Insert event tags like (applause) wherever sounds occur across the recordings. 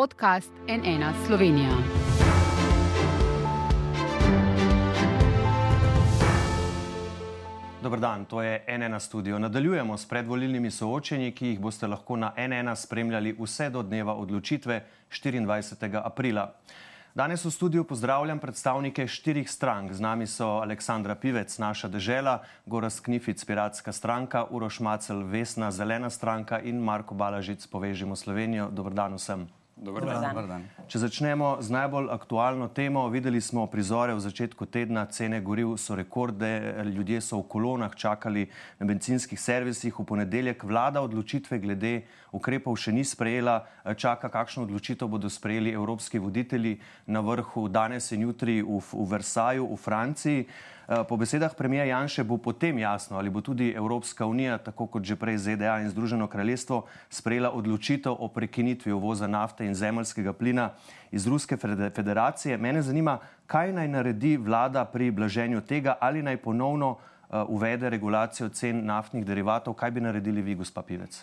podcast NN Slovenija. Dober dan, to je NN studio. Nadaljujemo s predvolilnimi soočenji, ki jih boste lahko na NN spremljali vse do dneva odločitve 24. aprila. Danes v studiu pozdravljam predstavnike štirih strank. Z nami so Aleksandra Pivec, naša dežela, Goras Knific, Piratska stranka, Uroš Macel, Vesna, Zelena stranka in Marko Balažic, Povežimo Slovenijo. Dobar dan vsem. Dobar dan. Dobar dan. Če začnemo z najbolj aktualno temo, videli smo prizore v začetku tedna, cene goriv so rekorde, ljudje so v kolonah čakali na benzinskih servisih. V ponedeljek vlada odločitve glede ukrepov še ni sprejela, čaka, kakšno odločitev bodo sprejeli evropski voditelji na vrhu danes in jutri v, v Versaju v Franciji. Eh, po besedah premija Janše bo potem jasno, ali bo tudi Evropska unija, tako kot že prej ZDA in Združeno kraljestvo, sprejela odločitev o prekinitvi uvoza nafte in zemljskega plina iz Ruske federacije. Mene zanima, kaj naj naredi vlada pri blaženju tega, ali naj ponovno uh, uvede regulacijo cen naftnih derivatov. Kaj bi naredili vi, gospa Pivec?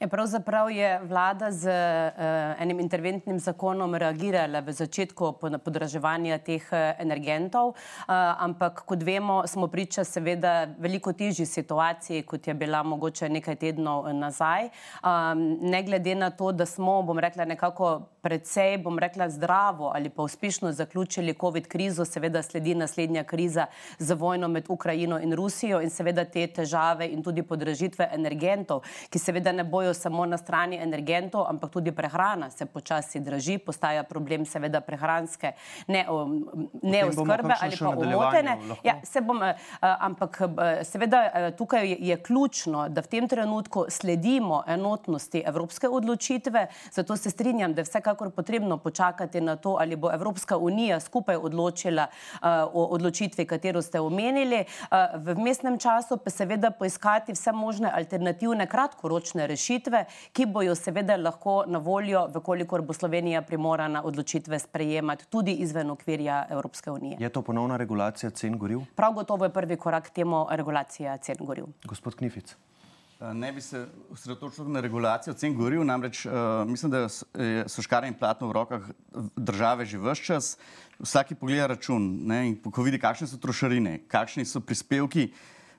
Ja, pravzaprav je vlada z uh, enim interventnim zakonom reagirala v začetku podraževanja teh uh, energentov, uh, ampak kot vemo, smo priča seveda veliko težji situaciji, kot je bila mogoče nekaj tednov nazaj. Um, ne glede na to, da smo, bom rekla, nekako predvsej, bom rekla, zdravo ali pa uspešno zaključili COVID krizo, seveda sledi naslednja kriza z vojno med Ukrajino in Rusijo in seveda te težave in tudi podražitve energentov, ki seveda ne bojo samo na strani energentov, ampak tudi prehrana se počasi draži, postaja problem seveda prehranske neoskrbe ne ali pa omotene. Ja, se bom, eh, ampak eh, seveda eh, tukaj je ključno, da v tem trenutku sledimo enotnosti evropske odločitve, zato se strinjam, da vsekakor vsekakor potrebno počakati na to, ali bo Evropska unija skupaj odločila uh, o odločitvi, katero ste omenili. Uh, v mestnem času pa seveda poiskati vse možne alternativne kratkoročne rešitve, ki bojo seveda lahko na voljo, vkolikor bo Slovenija primorana odločitve sprejemati tudi izven okvirja Evropske unije. Je to ponovna regulacija cen goriv? Prav gotovo je prvi korak k temu regulacija cen goriv. Gospod Knific. Eh, ne bi se osredotočil na regulacijo cen goriv, namreč uh, mislim, da so škare in platno v rokah države že vse čas. Vsaki pogleda račun ne, in ko vidi, kakšne so trošarine, kakšni so prispevki,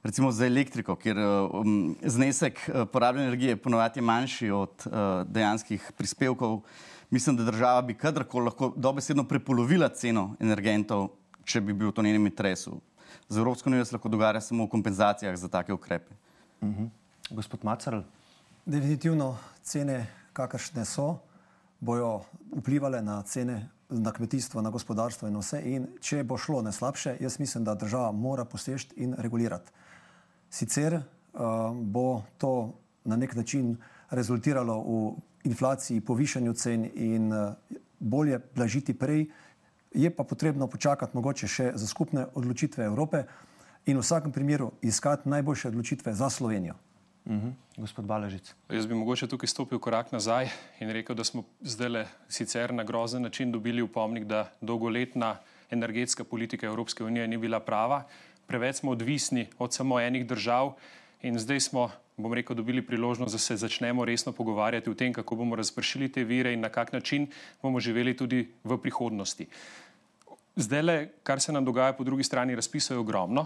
recimo za elektriko, kjer um, znesek uh, porabljene energije ponovadi je manjši od uh, dejanskih prispevkov, mislim, da država bi kadarkoli lahko dobesedno prepolovila ceno energentov, če bi bil to njenem interesu. Za Evropsko unijo se lahko dogaja samo v kompenzacijah za take ukrepe. Uh mhm. -huh. Gospod Macar. Definitivno cene, kakršne so, bojo vplivali na cene na kmetijstvo, na gospodarstvo in vse. In če bo šlo ne slabše, jaz mislim, da država mora posežiti in regulirati. Sicer uh, bo to na nek način rezultiralo v inflaciji, povišanju cen in uh, bolje blažiti prej, je pa potrebno počakati mogoče še za skupne odločitve Evrope in v vsakem primeru iskati najboljše odločitve za Slovenijo. Mhm. Gospod Baležic. Jaz bi mogoče tukaj stopil korak nazaj in rekel, da smo zdaj le sicer na grozen način dobili upomnik, da dolgoletna energetska politika Evropske unije ni bila prava. Preveč smo odvisni od samo enih držav in zdaj smo, bom rekel, dobili priložnost, da se začnemo resno pogovarjati o tem, kako bomo razpršili te vire in na kak način bomo živeli tudi v prihodnosti. Zdaj le, kar se nam dogaja po drugi strani, razpisov je ogromno.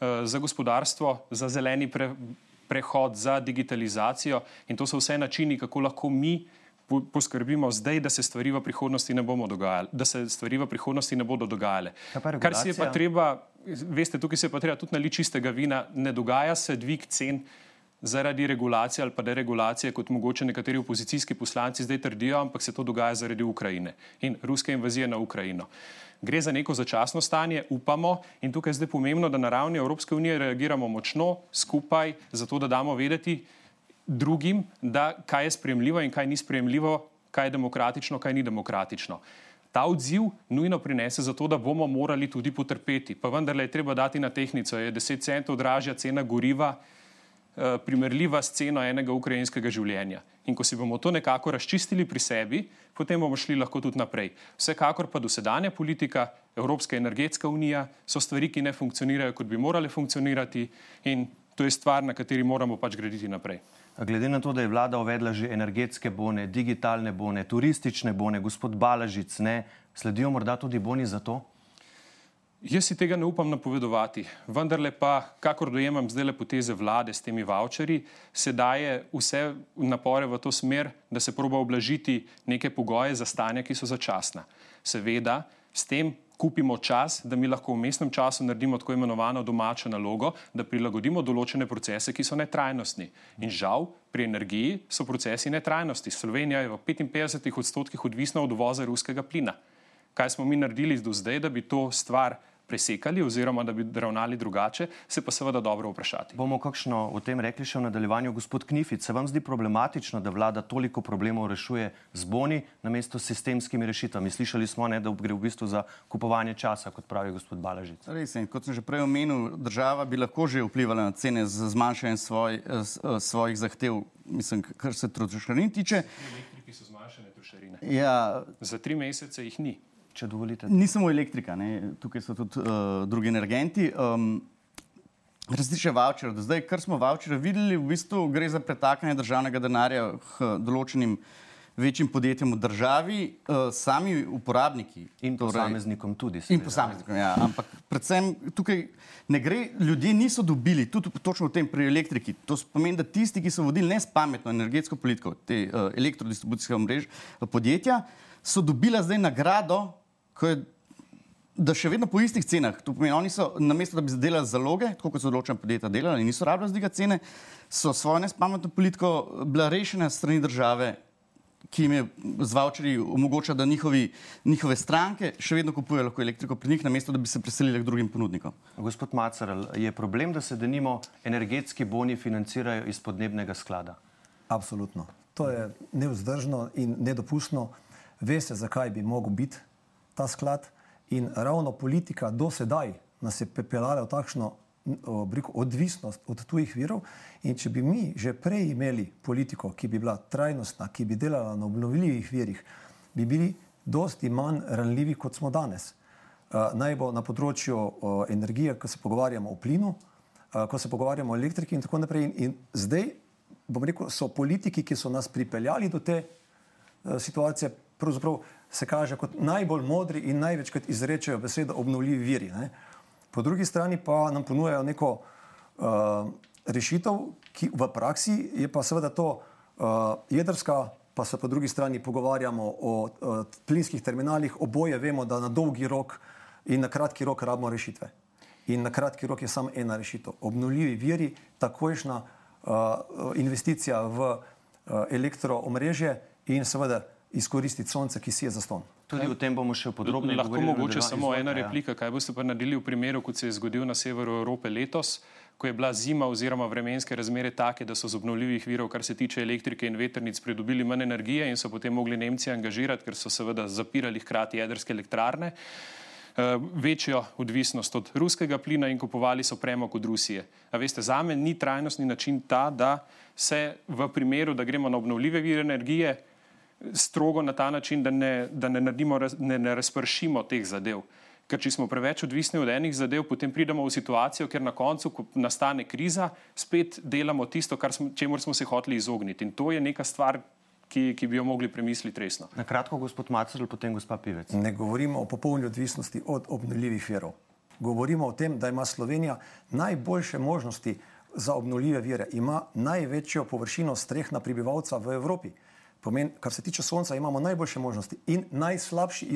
Eh, za gospodarstvo, za zeleni pre, prehod, za digitalizacijo in to so vse načini, kako lahko mi poskrbimo zdaj, da se stvari v prihodnosti ne dogajale, da se stvari v prihodnosti ne bodo dogajale. Kar si je pa treba, veste, tukaj se je pa treba tudi naliti čistega vina, ne dogaja se dvig cen zaradi regulacije ali pa deregulacije, kot mogoče nekateri opozicijski poslanci zdaj trdijo, ampak se to dogaja zaradi Ukrajine in ruske invazije na Ukrajino. Gre za neko začasno stanje, upamo, in tukaj je zdaj pomembno, da na ravni Evropske unije reagiramo močno, skupaj, zato da damo vedeti drugim, da kaj je sprejemljivo in kaj ni sprejemljivo, kaj je demokratično, kaj ni demokratično. Ta odziv nujno prinese zato, da bomo morali tudi potrpeti. Pa vendarle je treba dati na tehnico, je 10 centov dražja cena goriva, primerljiva s ceno enega ukrajinskega življenja. In ko si bomo to nekako razčistili pri sebi, potem bomo šli lahko tudi naprej. Vsekakor pa dosedanja politika, Evropska energetska unija so stvari, ki ne funkcionirajo, kot bi morale funkcionirati, in to je stvar, na kateri moramo pač graditi naprej. Glede na to, da je vlada uvedla že energetske bone, digitalne bone, turistične bone, gospod Balažic, ne, sledijo morda tudi boni za to? Jaz si tega ne upam napovedovati, vendar pa, kakor dojemam zdaj le poteze vlade s temi voucherji, se daje vse napore v to smer, da se proba oblažiti neke pogoje za stanja, ki so začasna. Seveda, s tem kupimo čas, da mi lahko v mestnem času naredimo tako imenovano domačo nalogo, da prilagodimo določene procese, ki so netrajnostni. In žal, pri energiji so procesi netrajnosti. Slovenija je v 55 odstotkih odvisna od uvoza ruskega plina. Kaj smo mi naredili do zdaj, da bi to stvar presekali oziroma da bi ravnali drugače, se pa seveda dobro vprašati. Bomo kakšno o tem rekli še v nadaljevanju. Gospod Knific, se vam zdi problematično, da vlada toliko problemov rešuje z boni namesto s sistemskimi rešitvami? Slišali smo, ne, da gre v bistvu za kupovanje časa, kot pravi gospod Balažic. Res je, kot sem že prej omenil, država bi lahko že vplivala na cene z zmanjšanjem svoj, svojih zahtev, mislim, kar se trošarin tiče. Elektriki so zmanjšane trošarine. Ja, Za tri mesece jih ni. Če dovolite. Ni samo elektrika, ne? tukaj so tudi uh, drugi energenti. Um, tiče voucherjev, do zdaj, kar smo voucherje videli, v bistvu gre za pretakanje državnega denarja k določenim večjim podjetjem v državi, uh, sami uporabniki. In torej- posameznikom tudi. In posameznikom, ja. Ampak predvsem tukaj ne gre, ljudje niso dobili, tudi točno v tem pri elektriki. To pomeni, da tisti, ki so vodili nespametno energetsko politiko, te uh, elektrodistribucijske omrež podjetja, so dobila zdaj nagrado, ko je, da še vedno po istih cenah. To pomeni, oni so namesto, da bi delali zaloge, tako kot so določena podjetja delala in niso rabila zdiga cene, so svojo nespametno politiko bila rešena strani države ki jim je z voucherji omogoča, da njihovi, njihove stranke še vedno kupujejo lahko elektriko pri njih, namesto da bi se preselili k drugim ponudnikom. Gospod Macaral, je problem, da se denimo energetski boni financirajo iz podnebnega sklada? Absolutno. To je nevzdržno in nedopustno. Veste, zakaj bi mogel biti ta sklad. In ravno politika do sedaj nas je pepeljala v takšno obriko, odvisnost od tujih virov. In če bi mi že prej imeli politiko, ki bi bila trajnostna, ki bi delala na obnovljivih virih, bi bili dosti manj ranljivi, kot smo danes. Uh, naj bo na področju uh, energije, ko se pogovarjamo o plinu, uh, ko se pogovarjamo o elektriki in tako naprej. In, in zdaj, bom rekel, so politiki, ki so nas pripeljali do te uh, situacije, pravzaprav se kaže kot najbolj modri in največkrat izrečejo besedo obnovljivi viri. Ne? Po drugi strani pa nam ponujajo neko uh, rešitev, ki v praksi je pa seveda to uh, jedrska, pa se po drugi strani pogovarjamo o uh, plinskih terminalih, oboje vemo, da na dolgi rok in na kratki rok rabimo rešitve. In na kratki rok je samo ena rešitev. Obnovljivi viri, takojšna uh, investicija v uh, elektroomrežje in seveda izkoristiti sonce, ki si je zaston. Tudi o tem bomo še podrobneje Lahko govorili. mogoče samo Izvolite, ena ja. replika, kaj boste pa naredili v primeru, kot se je zgodil na severu Evrope letos, ko je bila zima oziroma vremenske razmere take, da so z obnovljivih virov, kar se tiče elektrike in veternic, pridobili manj energije in so potem mogli Nemci angažirati, ker so seveda zapirali hkrati jedrske elektrarne, eh, večjo odvisnost od ruskega plina in kupovali so premog od Rusije. A veste, za me ni trajnostni način ta, da se v primeru, da gremo na obnovljive vire energije, strogo na ta način, da ne, da ne, naredimo, ne, ne razpršimo teh zadev. Ker če smo preveč odvisni od enih zadev, potem pridemo v situacijo, ker na koncu, ko nastane kriza, spet delamo tisto, kar smo, čemu smo se hoteli izogniti. In to je neka stvar, ki, ki bi jo mogli premisliti resno. Na kratko, gospod Macaral, potem gospa Pivec. Ne govorimo o popolni odvisnosti od obnovljivih virov. Govorimo o tem, da ima Slovenija najboljše možnosti za obnovljive vire, ima največjo površino streh na prebivalca v Evropi. Pomen, kar se tiče sonca, imamo najboljše možnosti in najslabši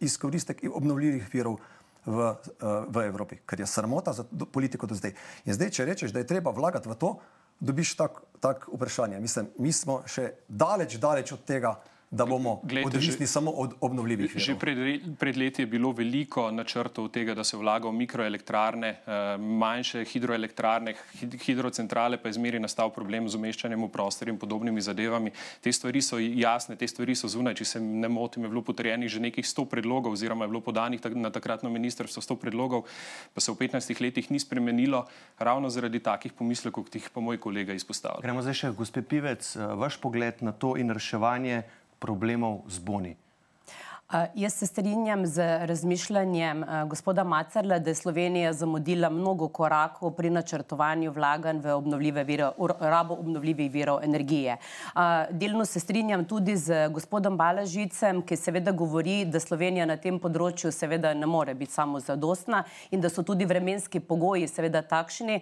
izkoristek obnovljivih virov v, eh, v Evropi, kar je sramota za politiko do zdaj. In zdaj, če rečeš, da je treba vlagati v to, dobiš tak, tak vprašanje. Mislim, mi smo še daleč, daleč od tega, da bomo Glejte, odvisni že- samo od obnovljivih virov. Že pred, pred leti je bilo veliko načrtov tega, da se vlaga v mikroelektrarne, eh, manjše hidroelektrarne, hid- hidrocentrale, pa je zmeri nastal problem z umeščanjem v prostor in podobnimi zadevami. Te stvari so jasne, te stvari so zunaj. Če se ne motim, je bilo potrjenih že nekih 100 predlogov, oziroma je bilo podanih tak- na takratno ministrstvo 100 predlogov, pa se v 15 letih ni spremenilo, ravno zaradi takih pomislekov, kot jih pa moj kolega izpostavlja. Gremo zdaj še, gospe Pivec, eh, vaš pogled na to in reševanje problemov z boni. Jaz se strinjam z razmišljanjem gospoda Macerla, da je Slovenija zamudila mnogo korakov pri načrtovanju vlaganj v obnovljive vire, rabo obnovljivih virov energije. Delno se strinjam tudi z gospodom Balažicem, ki seveda govori, da Slovenija na tem področju seveda ne more biti samo zadostna in da so tudi vremenski pogoji seveda takšni.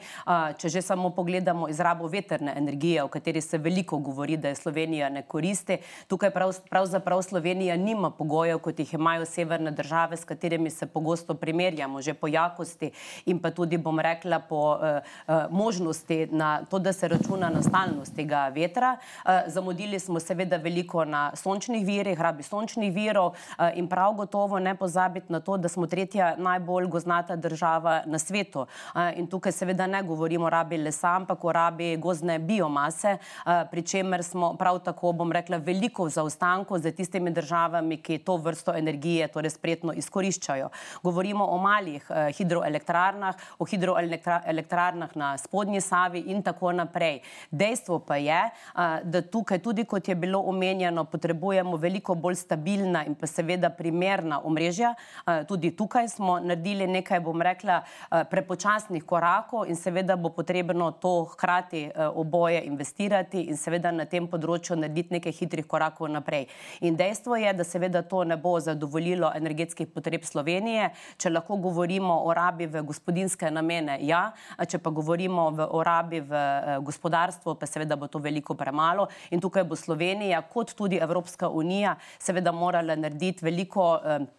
Če že samo pogledamo izrabo veterne energije, o kateri se veliko govori, da je Slovenija ne koristi, tukaj prav, pravzaprav Slovenija nima pogojev, pogojev, kot jih imajo severne države, s katerimi se pogosto primerjamo, že po jakosti in pa tudi, bom rekla, po uh, uh, možnosti na to, da se računa na stalnost tega vetra. Uh, zamudili smo seveda veliko na sončnih virih, rabi sončnih virov uh, in prav gotovo ne pozabiti na to, da smo tretja najbolj goznata država na svetu. Uh, in tukaj seveda ne govorimo o rabi lesa, ampak o rabi gozne biomase, uh, pri čemer smo prav tako, bom rekla, veliko v zaostanku za tistimi državami, ki to vrsto energije torej spretno izkoriščajo. Govorimo o malih eh, hidroelektrarnah, o hidroelektrarnah na spodnji Savi in tako naprej. Dejstvo pa je, eh, da tukaj tudi, kot je bilo omenjeno, potrebujemo veliko bolj stabilna in pa seveda primerna omrežja. Eh, tudi tukaj smo naredili nekaj, bom rekla, eh, prepočasnih korakov in seveda bo potrebno to hkrati eh, oboje investirati in seveda na tem področju narediti nekaj hitrih korakov naprej. In dejstvo je, da seveda to ne ne bo zadovoljilo energetskih potreb Slovenije. Če lahko govorimo o rabi v gospodinske namene, ja, če pa govorimo v, o rabi v eh, gospodarstvo, pa seveda bo to veliko premalo. In tukaj bo Slovenija, kot tudi Evropska unija, seveda morala narediti veliko. Eh,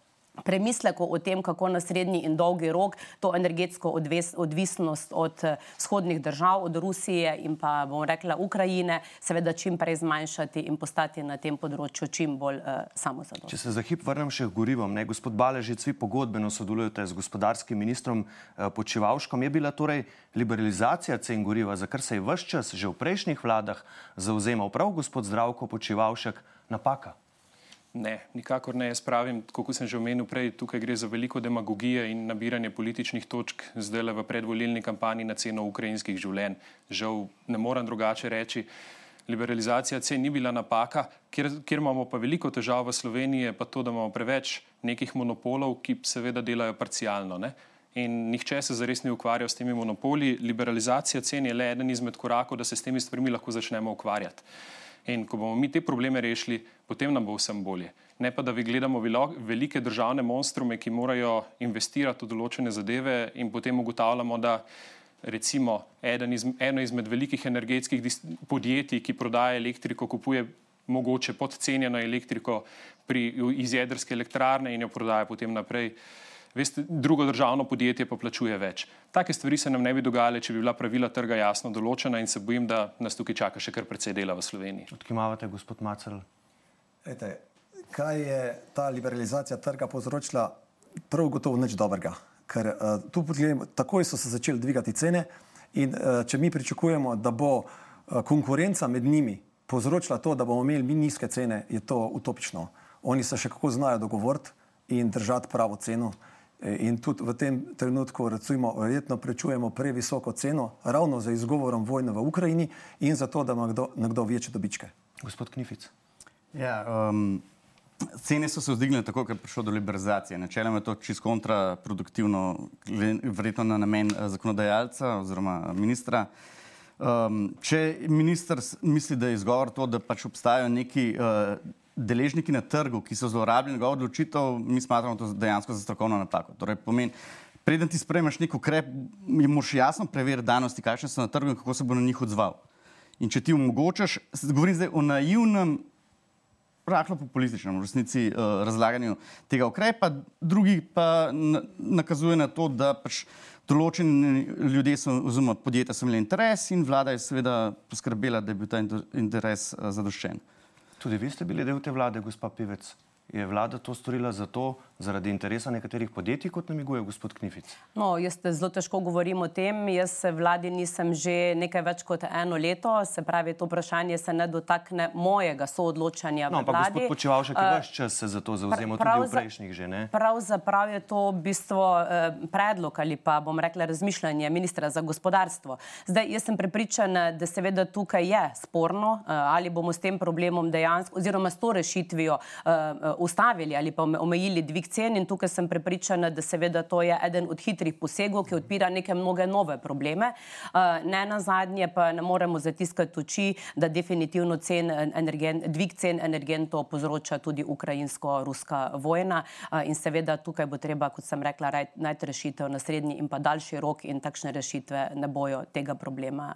premislekov o tem, kako na srednji in dolgi rok to energetsko odves, odvisnost od vzhodnih držav, od Rusije in pa, bom rekla, Ukrajine, seveda čim prej zmanjšati in postati na tem področju čim bolj uh, samozadostni. Če se za hip vrnem še k gorivom, ne, gospod Baležic, vi pogodbeno sodelujete z gospodarskim ministrom uh, Počivalškom. Je bila torej liberalizacija cen goriva, za kar se je vse čas že v prejšnjih vladah zauzemal prav gospod Zdravko Počivalšek, napaka? Ne, nikakor ne. Jaz pravim, kot sem že omenil prej, tukaj gre za veliko demagogije in nabiranje političnih točk zdaj le v predvolilni kampanji na ceno ukrajinskih življenj. Žal ne morem drugače reči. Liberalizacija cen ni bila napaka, kjer, kjer imamo pa veliko težav v Sloveniji, pa to, da imamo preveč nekih monopolov, ki seveda delajo parcialno. Ne? In nihče se zares ni ukvarjal s temi monopoli. Liberalizacija cen je le eden izmed korakov, da se s temi stvarmi lahko začnemo ukvarjati. In ko bomo mi te probleme rešili, potem nam bo vsem bolje. Ne pa, da vi gledamo velike državne monstrume, ki morajo investirati v določene zadeve in potem ugotavljamo, da recimo iz, eno izmed velikih energetskih podjetij, ki prodaja elektriko, kupuje mogoče podcenjeno elektriko pri, iz jedrske elektrarne in jo prodaja potem naprej. Veste, drugo državno podjetje pa plačuje več. Take stvari se nam ne bi dogajale, če bi bila pravila trga jasno določena in se bojim, da nas tukaj čaka še kar precej dela v Sloveniji. Odkimavate, gospod Macel? Ete, kaj je ta liberalizacija trga povzročila? Prav gotovo nič dobrega. Ker uh, tu pogledamo, takoj so se začeli dvigati cene in uh, če mi pričakujemo, da bo uh, konkurenca med njimi povzročila to, da bomo imeli mi nizke cene, je to utopično. Oni se še kako znajo dogovoriti in držati pravo ceno. In tudi v tem trenutku, recimo, verjetno prečujemo previsoko ceno, ravno za izgovorom vojne v Ukrajini in zato, da ima kdo, nekdo večje dobičke. Gospod Knific. Ja, um, cene so se vzdignile tako, ker je prišlo do liberalizacije. Načeloma je to čisto kontraproduktivno, verjetno na namen eh, zakonodajalca oziroma ministra. Um, če minister misli, da je izgovor to, da pač obstajajo neki. Uh, deležniki na trgu, ki so zlorabili njegovo odločitev, mi smatramo to dejansko za strokovno napako. Torej, pomen, preden ti sprejmeš nek ukrep, je moš jasno preveriti danosti, kakšne so na trgu in kako se bo na njih odzval. In če ti omogočaš, govorim zdaj o naivnem, rahlo populističnem v resnici uh, razlaganju tega ukrepa, drugi pa nakazuje na to, da pač določeni ljudje so, oziroma podjetja so imeli interes in vlada je seveda poskrbela, da je bil ta interes uh, zadoščen. Tudi vi ste bili del te vlade, gospa Pivec. Je vlada to storila zato, zaradi interesa nekaterih podjetij, kot namiguje gospod Knific? No, jaz zelo težko govorim o tem. Jaz se vladi nisem že nekaj več kot eno leto, se pravi, to vprašanje se ne dotakne mojega soodločanja. No, ampak gospod Počevalšek uh, vaš čas se za to zauzemal, tudi v prejšnjih že, ne? Pravzaprav je to v bistvu uh, predlog ali pa bom rekla razmišljanje ministra za gospodarstvo. Zdaj, jaz sem prepričana, da seveda tukaj je sporno, uh, ali bomo s tem problemom dejansko, oziroma s to rešitvijo uh, ustavili ali pa omejili dvig cen in tukaj sem prepričana, da seveda to je eden od hitrih posegov, ki odpira neke mnoge nove probleme. Ne na zadnje pa ne moremo zatiskati oči, da definitivno cen energen, dvig cen energentov povzroča tudi ukrajinsko-ruska vojna in seveda tukaj bo treba, kot sem rekla, najti rešitev na srednji in pa daljši rok in takšne rešitve ne bojo tega problema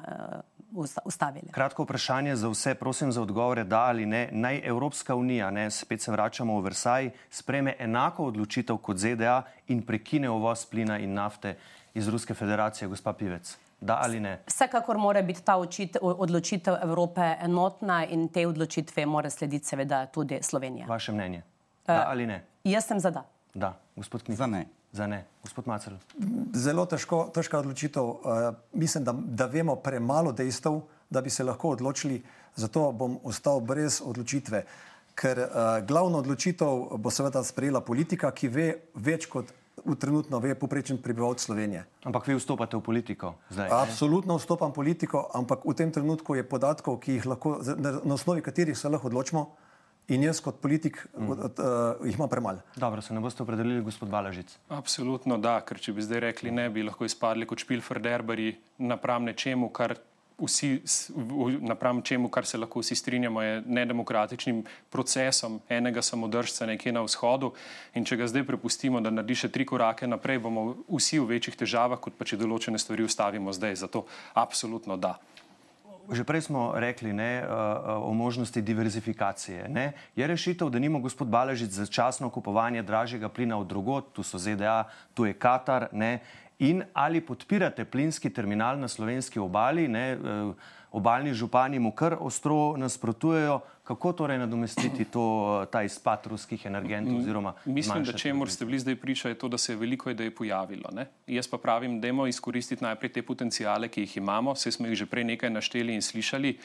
ustavili. Kratko vprašanje za vse, prosim za odgovore, da ali ne. Naj Evropska unija, ne, spet se vračamo v Versaj, spreme enako odločitev kot ZDA in prekine uvoz plina in nafte iz Ruske federacije, gospa Pivec. Da ali ne? Vsekakor mora biti ta odločitev Evrope enotna in te odločitve mora slediti seveda tudi Slovenija. Vaše mnenje? Da ali ne? Jaz sem za da. Da, gospod Knjiž. Za ne. Za ne. Gospod Macel. Zelo težko, težka odločitev. Uh, mislim, da, da vemo premalo dejstev, da bi se lahko odločili, zato bom ostal brez odločitve. Ker uh, glavno odločitev bo seveda sprejela politika, ki ve več kot v trenutno ve poprečen prebivalc Slovenije. Ampak vi vstopate v politiko zdaj? Absolutno vstopam v politiko, ampak v tem trenutku je podatkov, ki jih lahko, na, osnovi katerih se lahko odločimo, In jaz kot politik mm. uh, uh, jih imam premalo. Dobro, se ne boste opredelili, gospod Balažic? Absolutno da, ker če bi zdaj rekli ne, bi lahko izpadli kot špilferderbari napram nečemu, kar, vsi, napram čemu, kar se lahko vsi strinjamo, je nedemokratičnim procesom enega samodržca nekje na vzhodu. In če ga zdaj prepustimo, da naredi še tri korake naprej, bomo vsi v večjih težavah, kot pa če določene stvari ustavimo zdaj. Zato absolutno da. Že prej smo rekli ne, eh, eh, o možnosti diverzifikacije. Ne. Je rešitev, da nima gospod Baležic začasno kupovanje dražjega plina od drugot, tu so ZDA, tu je Katar, ne, in ali podpirate plinski terminal na slovenski obali, ne, eh, obaljni župani mu kar ostro nasprotujejo, Kako torej nadomestiti to, ta izpad ruskih energentov? Mislim, da če morate bili zdaj priča, je to, da se je veliko idej pojavilo. Ne? Jaz pa pravim, da moramo izkoristiti najprej te potencijale, ki jih imamo, vse smo jih že prej nekaj našteli in slišali.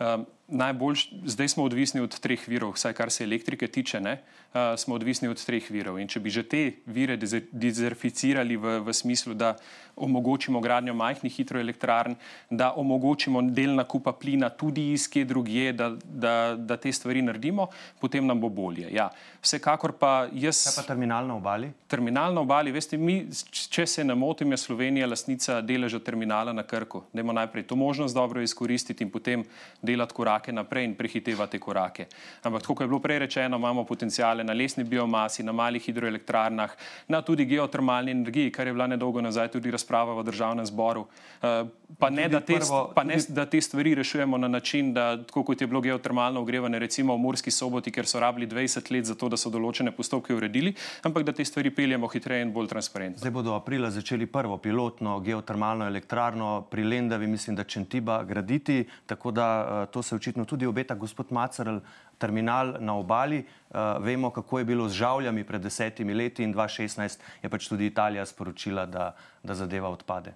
Um, najbolj, zdaj smo odvisni od treh virov, vsaj kar se elektrike tiče, ne? Uh, smo odvisni od treh virov. In če bi že te vire dezerficirali v, v smislu, da omogočimo gradnjo majhnih hidroelektrarn, da omogočimo del nakupa plina tudi iz kje drugje, da, da, da te stvari naredimo, potem nam bo bolje. Ja. Vsekakor pa jaz. Kaj pa terminal na obali? Terminal na obali, veste, mi, če se ne motim, je Slovenija lastnica deleža terminala na Krku. Dajmo najprej to možnost dobro izkoristiti in potem delati korake naprej in prehitevati korake. Ampak, kot je bilo prej rečeno, imamo potencijale na lesni biomasi, na malih hidroelektrarnah, na tudi geotermalni energiji, kar je bila nedolgo nazaj tudi razprava v državnem zboru. Uh, pa ne, da te, prvo, pa ne da te stvari rešujemo na način, da tako kot je bilo geotermalno ogrevanje, recimo v Murski soboti, ker so rabili 20 let za to, da so določene postopke uredili, ampak da te stvari peljemo hitreje in bolj transparentno. Aprila začeli prvo pilotno geotermalno elektrarno pri Lendavi, mislim, da Čentiba graditi, tako da uh, to se očitno tudi obeta gospod Macarl. Terminal na obali, uh, vemo, kako je bilo z žavljami pred desetimi leti, in 2016 je pač tudi Italija sporočila, da, da zadeva odpade.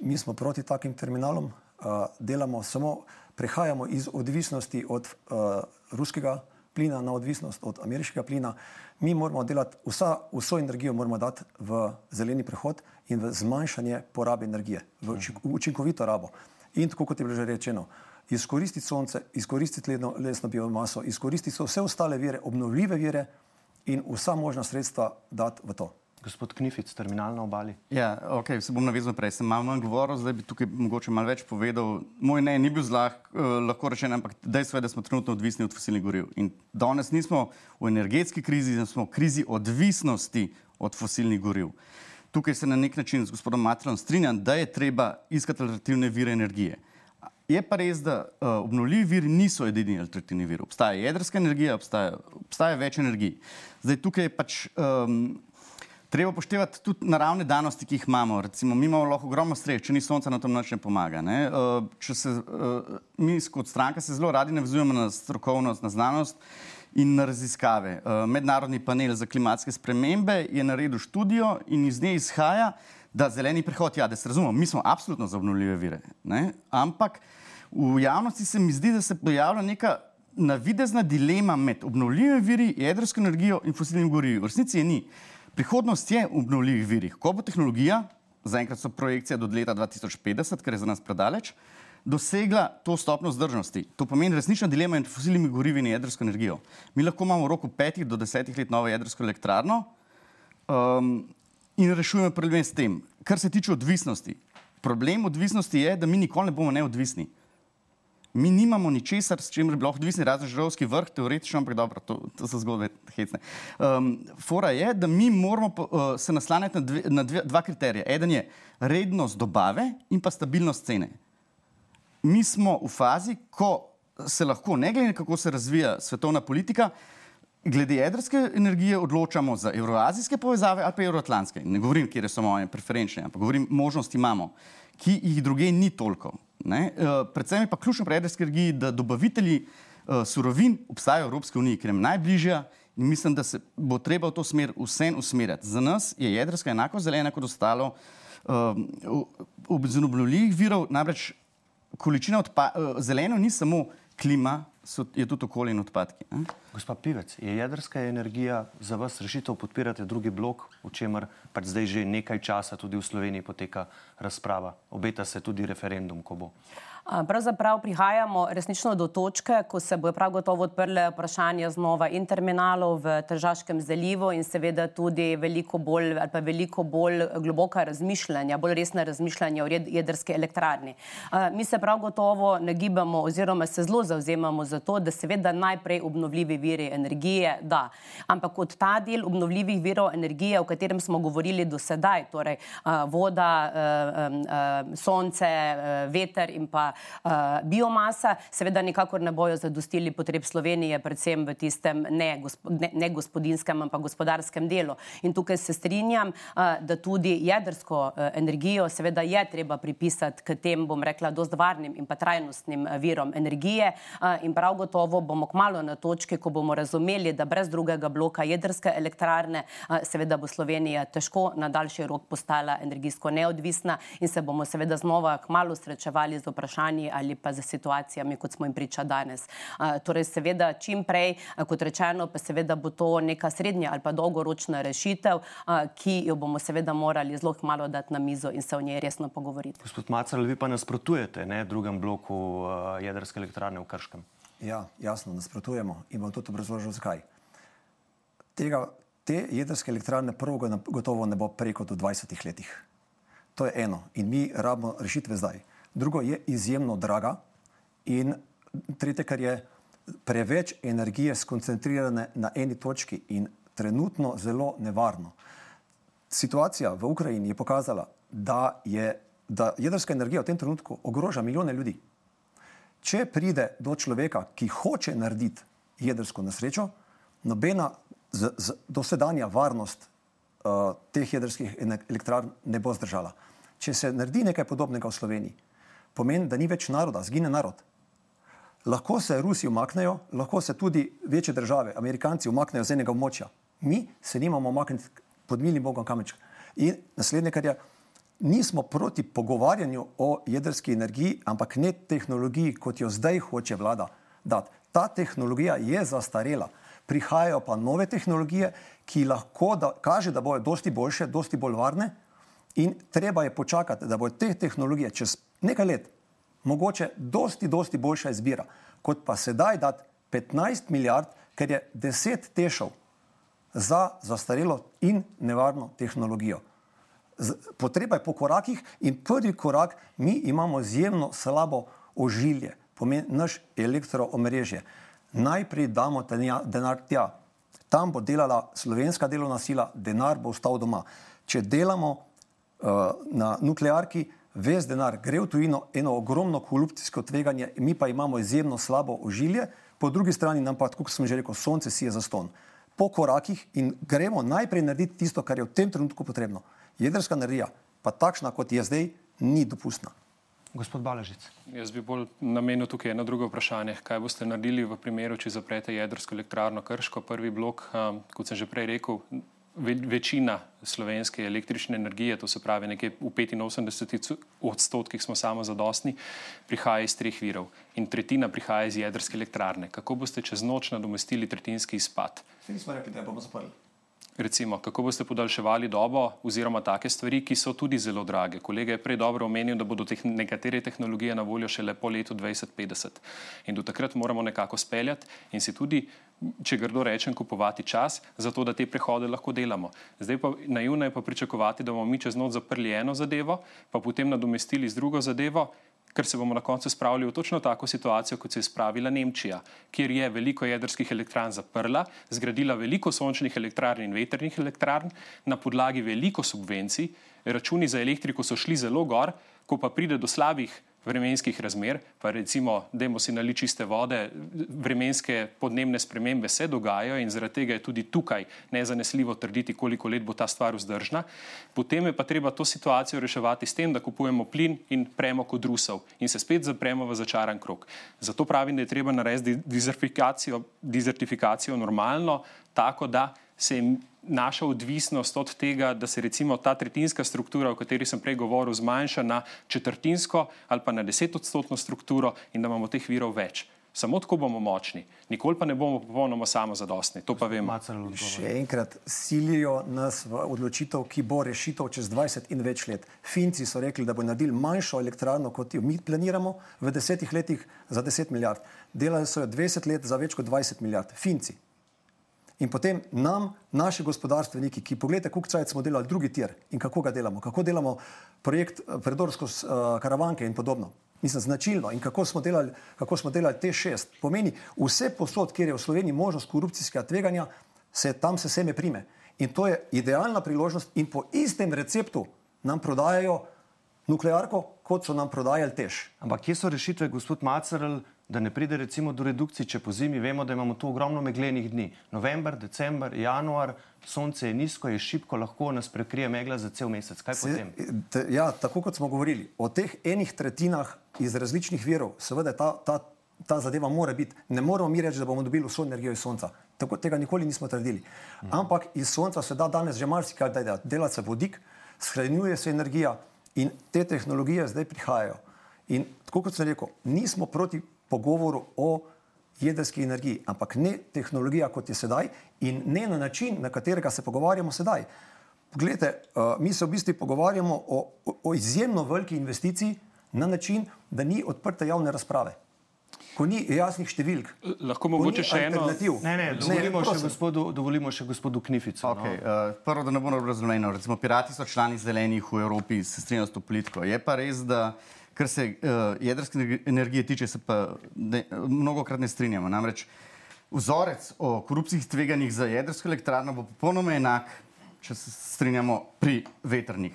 Mi smo proti takim terminalom, uh, delamo samo, prehajamo iz odvisnosti od uh, ruskega plina na odvisnost od ameriškega plina. Mi moramo delati vsa, vso energijo, moramo dati v zeleni prehod in v zmanjšanje porabe energije, v učinkovito rabo. In tako kot je bilo že rečeno, izkoristiti sonce, izkoristiti ledno, lesno biomaso, izkoristiti vse ostale vire, obnovljive vire in vsa možna sredstva dati v to. Gospod Knific, terminal na obali. Ja, ok, se bom navezal prej. Sem malo manj govoril, zdaj bi tukaj mogoče malo več povedal. Moj ne, ni bil zlah, uh, lahko rečen, ampak dejstvo je, da smo trenutno odvisni od fosilnih goriv. In danes nismo v energetski krizi, smo v krizi odvisnosti od fosilnih goriv. Tukaj se na nek način z gospodom Matrelom strinjam, da je treba iskati alternativne vire energije. Je pa res, da uh, obnovljivi viri niso edini alternativni viri. Obstaja jedrska energija, obstaja, obstaja več energij. Zdaj tukaj je pač. Um, Treba upoštevati tudi naravne danosti, ki jih imamo. Recimo, mi imamo lahko ogromno sreče, če ni sonca, na to noč ne pomaga. Ne? Uh, se, uh, mi kot stranka se zelo radi navezujemo na strokovnost, na znanost in na raziskave. Uh, mednarodni panel za klimatske spremembe je naredil študijo in iz nje izhaja, da zeleni prehod, ja, da se razumemo, mi smo absolutno za obnovljive vire. Ne? Ampak v javnosti se mi zdi, da se pojavlja neka navidezna dilema med obnovljivimi viri, jedrsko energijo in fosilnimi gorivi. V resnici je ni. Prihodnost je v obnovljivih virih. Ko bo tehnologija, zaenkrat so projekcije do leta 2050, kar je za nas predaleč, dosegla to stopno zdržnosti. To pomeni resnična dilema med fosilnimi gorivi in jedrsko energijo. Mi lahko imamo v roku petih do desetih let novo jedrsko elektrarno um, in rešujemo problem s tem. Kar se tiče odvisnosti, problem odvisnosti je, da mi nikoli ne bomo neodvisni. Mi nimamo ničesar, s čimer bi lahko odvisni, razen žrlovski vrh, teoretično, ampak dobro, to, to so zgodbe hecne. Um, fora je, da mi moramo uh, se naslanjati na, dve, na dve, dva kriterija. Eden je rednost dobave in pa stabilnost cene. Mi smo v fazi, ko se lahko, ne glede na kako se razvija svetovna politika, glede jedrske energije odločamo za evroazijske povezave ali pa evroatlantske. Ne govorim, kje so moje preferenčne, ampak govorim, možnosti imamo, ki jih druge ni toliko. Ne? Uh, predvsem je pa ključno pri jedrski energiji, da dobavitelji uh, surovin obstajajo v Evropski uniji, ker je najbližja in mislim, da se bo treba v to smer vsem usmerjati. Za nas je jedrska enako zelena kot ostalo uh, z obnovljivih virov, namreč količina uh, zeleno ni samo klima, so, je tudi okolje in odpadki. Ne? Gospa Pivec, je jedrska energija za vas rešitev, podpirate drugi blok, o čemer pač zdaj že nekaj časa tudi v Sloveniji poteka razprava. Obeta se tudi referendum, ko bo. Pravzaprav prihajamo resnično do točke, ko se bo prav gotovo odprle vprašanja znova in terminalov v Tržaškem zalivu in seveda tudi veliko bolj, ali pa veliko bolj globoka razmišljanja, bolj resna razmišljanja o jedrske elektrarni. Mi se prav gotovo nagibamo oziroma se zelo zauzemamo za to, da seveda najprej obnovljivi viri energije, da. Ampak od ta del obnovljivih virov energije, o katerem smo govorili do sedaj, torej voda, sonce, veter in pa uh, biomasa, seveda nikakor ne bojo zadostili potreb Slovenije, predvsem v tistem ne, gospo, ne, ne gospodinskem, ampak gospodarskem delu. In tukaj se strinjam, uh, da tudi jedrsko uh, energijo seveda je treba pripisati k tem, bom rekla, dost varnim in pa trajnostnim uh, virom energije. Uh, in prav gotovo bomo kmalo na točki, ko bomo razumeli, da brez drugega bloka jedrske elektrarne, uh, seveda bo Slovenija težko na daljši rok postala energijsko neodvisna in se bomo seveda znova kmalo srečevali z vprašanjem, vprašanji ali pa za situacijami, kot smo jim priča danes. Torej, seveda, čim prej, kot rečeno, pa seveda bo to neka srednja ali pa dolgoročna rešitev, ki jo bomo seveda morali zelo malo dati na mizo in se o njej resno pogovoriti. Gospod Macar, vi pa nasprotujete ne, drugem bloku jedrske elektrarne v Krškem? Ja, jasno, nasprotujemo in bom tudi obrazložil, zakaj. Tega, te jedrske elektrarne prvo gotovo ne bo preko do 20 letih. To je eno in mi rabimo rešitve zdaj drugo je izjemno draga in tretje, kar je preveč energije skoncentrirane na eni točki in trenutno zelo nevarno. Situacija v Ukrajini je pokazala, da, je, da jedrska energija v tem trenutku ogroža milijone ljudi. Če pride do človeka, ki hoče narediti jedrsko nesrečo, nobena z, z, dosedanja varnost uh, teh jedrskih elektrarn ne bo zdržala. Če se naredi nekaj podobnega v Sloveniji, pomeni, da ni več naroda, zgine narod. Lahko se Rusi umaknejo, lahko se tudi večje države, Amerikanci, umaknejo z enega območja. Mi se nimamo umakniti pod milim Bogom kamečka. In naslednje, kar je, nismo proti pogovarjanju o jedrski energiji, ampak ne tehnologiji, kot jo zdaj hoče vlada dati. Ta tehnologija je zastarela. Prihajajo pa nove tehnologije, ki lahko da, kaže, da bodo dosti boljše, dosti bolj varne. In treba je počakati, da bodo te tehnologije čez nekaj let, mogoče dosti, dosti boljša izbira, kot pa sedaj dati 15 milijard, ker je 10 tešov za zastarelo in nevarno tehnologijo. Potreba je po korakih in prvi korak, mi imamo izjemno slabo ožilje, pomeni naš elektroomrežje. Najprej damo denar tja, tam bo delala slovenska delovna sila, denar bo ostal doma. Če delamo uh, na nuklearki, ves denar gre v tujino, eno ogromno korupcijsko tveganje, mi pa imamo izjemno slabo ožilje, po drugi strani nam pa, kot sem že rekel, sonce sije za ston. Po korakih in gremo najprej narediti tisto, kar je v tem trenutku potrebno. Jedrska energija, pa takšna kot je zdaj, ni dopustna. Gospod Balažic. Jaz bi bolj namenil tukaj eno drugo vprašanje. Kaj boste naredili v primeru, če zaprete jedrsko elektrarno Krško, prvi blok, um, kot sem že prej rekel, večina slovenske električne energije, to se pravi nekje v 85 odstotkih smo samo zadostni, prihaja iz treh virov in tretjina prihaja iz jedrske elektrarne. Kako boste čez noč nadomestili tretjinski izpad? Nismo rekli, da bomo zaprli. Recimo, kako boste podaljševali dobo oziroma take stvari, ki so tudi zelo drage. Kolega je prej dobro omenil, da bodo teh, nekatere tehnologije na voljo šele po letu 2050 in do takrat moramo nekako speljati in si tudi, če grdo rečem, kupovati čas, zato da te prehode lahko delamo. Zdaj pa naivno je pa pričakovati, da bomo mi čez noč zaprli eno zadevo, pa potem nadomestili z drugo zadevo ker se bomo na koncu spravili v točno tako situacijo, kot se je spravila Nemčija, kjer je veliko jedrskih elektrarn zaprla, zgradila veliko sončnih elektrarn in veternih elektrarn na podlagi veliko subvencij, računi za elektriko so šli zelo gor, ko pa pride do slabih vremenskih razmer, pa recimo, da si nali čiste vode, vremenske podnebne spremembe se dogajajo in zaradi tega je tudi tukaj nezanesljivo trditi, koliko let bo ta stvar vzdržna. Potem je pa treba to situacijo reševati s tem, da kupujemo plin in premo kot Rusov in se spet zapremo v začaran krok. Zato pravim, da je treba narediti dizertifikacijo, dizertifikacijo normalno, tako da se jim naša odvisnost od tega, da se recimo ta tretjinska struktura, o kateri sem prej govoril, zmanjša na četrtinsko ali pa na desetodstotno strukturo in da imamo teh virov več. Samo tako bomo močni, nikoli pa ne bomo popolnoma samozadostni. To pa vemo. Še enkrat silijo nas v odločitev, ki bo rešitev čez 20 in več let. Finci so rekli, da bo naredili manjšo elektrarno, kot jo mi planiramo v desetih letih za 10 milijard. Delali so jo 20 let za več kot 20 milijard. Finci. In potem nam, naši gospodarstveniki, ki pogledajte, koliko časa smo delali drugi tir in kako ga delamo, kako delamo projekt eh, predorsko uh, karavanke in podobno. Mislim, značilno in kako smo delali, kako smo delali te šest. Pomeni, vse posod, kjer je v Sloveniji možnost korupcijskega tveganja, se tam se seme prime. In to je idealna priložnost in po istem receptu nam prodajajo nuklearko, kot so nam prodajali tež. Ampak kje so rešitve, gospod Macerl, da ne pride recimo do redukcij, če po zimi vemo, da imamo tu ogromno meglenih dni. November, december, januar, sonce je nizko, je šipko, lahko nas prekrije megla za cel mesec. Kaj Se, potem? t, ja, tako kot smo govorili, o teh enih tretjinah iz različnih virov, seveda ta, ta, ta zadeva mora biti. Ne moramo mi reči, da bomo dobili vso energijo iz sonca. Tako, tega nikoli nismo trdili. Ampak iz sonca se da danes že marsikaj delati. Dela se vodik, shranjuje se energija in te tehnologije zdaj prihajajo. In tako kot sem rekel, nismo proti pogovoru o jedrski energiji, ampak ne tehnologija, kot je sedaj, in ne na način, na katerega se pogovarjamo sedaj. Poglejte, uh, mi se v bistvu pogovarjamo o, o, izjemno veliki investiciji na način, da ni odprte javne razprave. Ko ni jasnih številk, lahko mogoče še eno. Ne, ne, dovolimo, ne, še gospodu, dovolimo še gospodu Knificu. Okay, no. uh, prvo, da ne bomo razumljeni, recimo pirati so člani zelenih v Evropi, se strinjajo s to politiko. Je pa res, da uh, Kar se uh, jedrske energije tiče, se pa ne, mnogo krat ne strinjamo. Namreč vzorec o korupcijskih tveganjih za jedrsko elektrarno bo popolnoma enak, če se strinjamo pri vetrnih.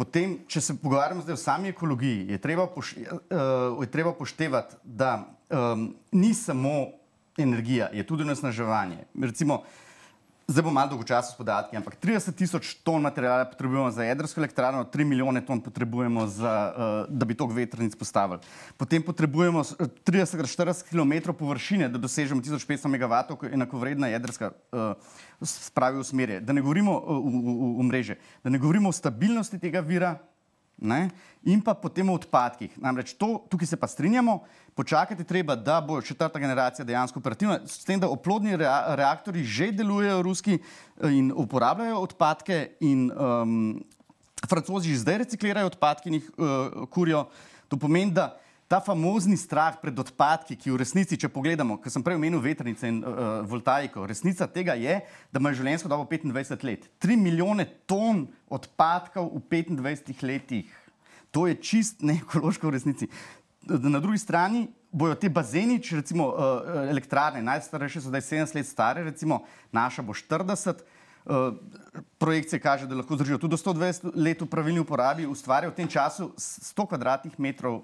Potem, če se pogovarjamo zdaj o sami ekologiji, je treba, poš, uh, je treba poštevati, da um, ni samo energija, je tudi nasnaževanje. Recimo, uh, Zdaj bom malo dolgočasno s podatki, ampak 30 tisoč ton materijala potrebujemo za jedrsko elektrarno, 3 milijone ton potrebujemo, za, uh, da bi to vetrnic postavili. Potem potrebujemo 30-40 km površine, da dosežemo 1500 MW, enakovredna jedrska uh, spravi v smerje. Da ne govorimo uh, v, v, v mreže, da ne govorimo o stabilnosti tega vira, Ne? In pa potem o odpadkih. Namreč to, tukaj se pa strinjamo, počakati treba, da bo četrta generacija dejansko operativna, s tem, da oplodni rea reaktori že delujejo ruski eh, in uporabljajo odpadke in um, francozi že zdaj reciklirajo odpadke in jih uh, kurijo. To pomeni, da ta famozni strah pred odpadki, ki v resnici, če pogledamo, ker sem prej omenil vetrnice in uh, voltaiko, resnica tega je, da ima življenjsko dobo 25 let. 3 milijone ton odpadkov v 25 letih. To je čist neekološko v resnici. Na drugi strani bojo te bazeni, če recimo uh, elektrarne, najstarejše so zdaj 70 let stare, recimo naša bo 40. Uh, projekcije kaže, da lahko zdržijo tudi do 120 let v pravilni uporabi, ustvarjajo v tem času 100 kvadratnih metrov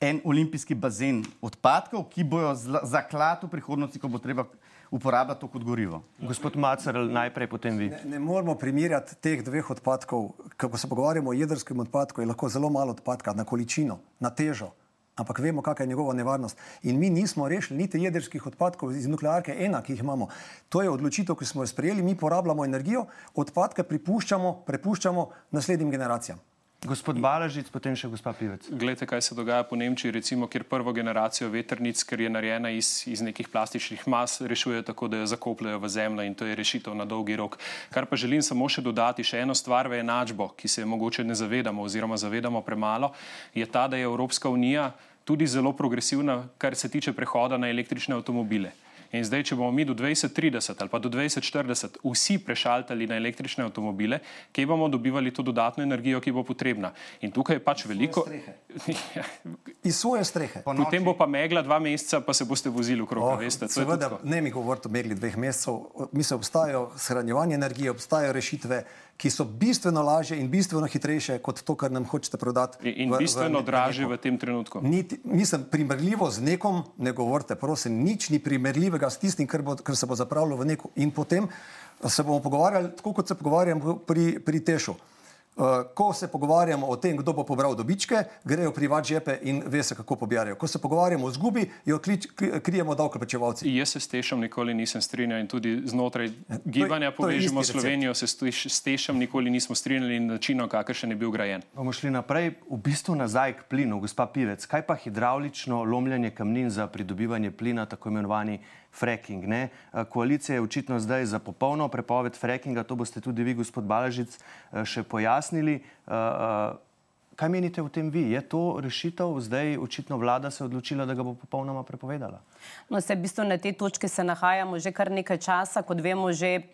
en olimpijski bazen odpadkov, ki bojo zaklad v prihodnosti, ko bo treba uporabljati to kot gorivo. Gospod Macer, najprej potem vi. Ne, ne moramo primerjati teh dveh odpadkov. Ko se pogovarjamo o jedrskem odpadku, je lahko zelo malo odpadka na količino, na težo. Ampak vemo, kakšna je njegova nevarnost. In mi nismo rešili niti jedrskih odpadkov iz nuklearke ena, ki jih imamo. To je odločitev, ki smo jo sprejeli, mi porabljamo energijo, odpadke pripuščamo, prepuščamo naslednjim generacijam. Gospod Balažic, potem še gospa Pivec. Glejte, kaj se dogaja po Nemčiji, recimo, kjer prvo generacijo veternic, ker je narejena iz, iz nekih plastičnih mas, rešujejo tako, da jo zakopljajo v zemljo in to je rešitev na dolgi rok. Kar pa želim samo še dodati, še eno stvar v enačbo, ki se je mogoče ne zavedamo oziroma zavedamo premalo, je ta, da je Evropska unija tudi zelo progresivna, kar se tiče prehoda na električne avtomobile. In zdaj, če bomo mi do 2030 ali pa do 2040 vsi prešaltali na električne avtomobile, kje bomo dobivali to dodatno energijo, ki bo potrebna. In tukaj je pač veliko. (laughs) Iz svoje strehe. Potem bo pa megla dva meseca, pa se boste vozili okrog. Oh, veste, seveda, ne mi govoriti o megli dveh mesecev. Mislim, obstajajo shranjevanje energije, obstajajo rešitve, ki so bistveno lažje in bistveno hitrejše kot to, kar nam hočete prodati. In v- v- bistveno v dražje v tem trenutku. Niti, mislim, primerljivo z nekom, ne govorite, prosim, nič ni primerljivega s tistim, kar, bo, kar se bo zapravilo v neko. In potem se bomo pogovarjali, tako kot se pogovarjamo pri, pri Tešu. Uh, ko se pogovarjamo o tem, kdo bo pobral dobičke, grejo privat žepe in ve se, kako pobirajo. Ko se pogovarjamo o zgubi, jo klič, kri- krijemo davkoplačevalci. Jaz se s Tešem nikoli nisem strinjal in tudi znotraj gibanja to Povežimo recept. Slovenijo se s Teš- s Tešem nikoli nismo strinjali in načinom, kakršen je bil grajen. Bomo šli naprej, v bistvu nazaj k plinu, gospa Pivec. Kaj pa hidravlično lomljenje kamnin za pridobivanje plina, tako imenovani fracking? Ne? Koalicija je očitno zdaj za popolno prepoved frackinga, to boste tudi vi, gospod Balažic, še pojasnili. Kaj menite o tem vi? Je to rešitev? Zdaj očitno vlada se je odločila, da ga bo popolnoma prepovedala. No, se v bistvu na tej točki se nahajamo že kar nekaj časa. Kot vemo, že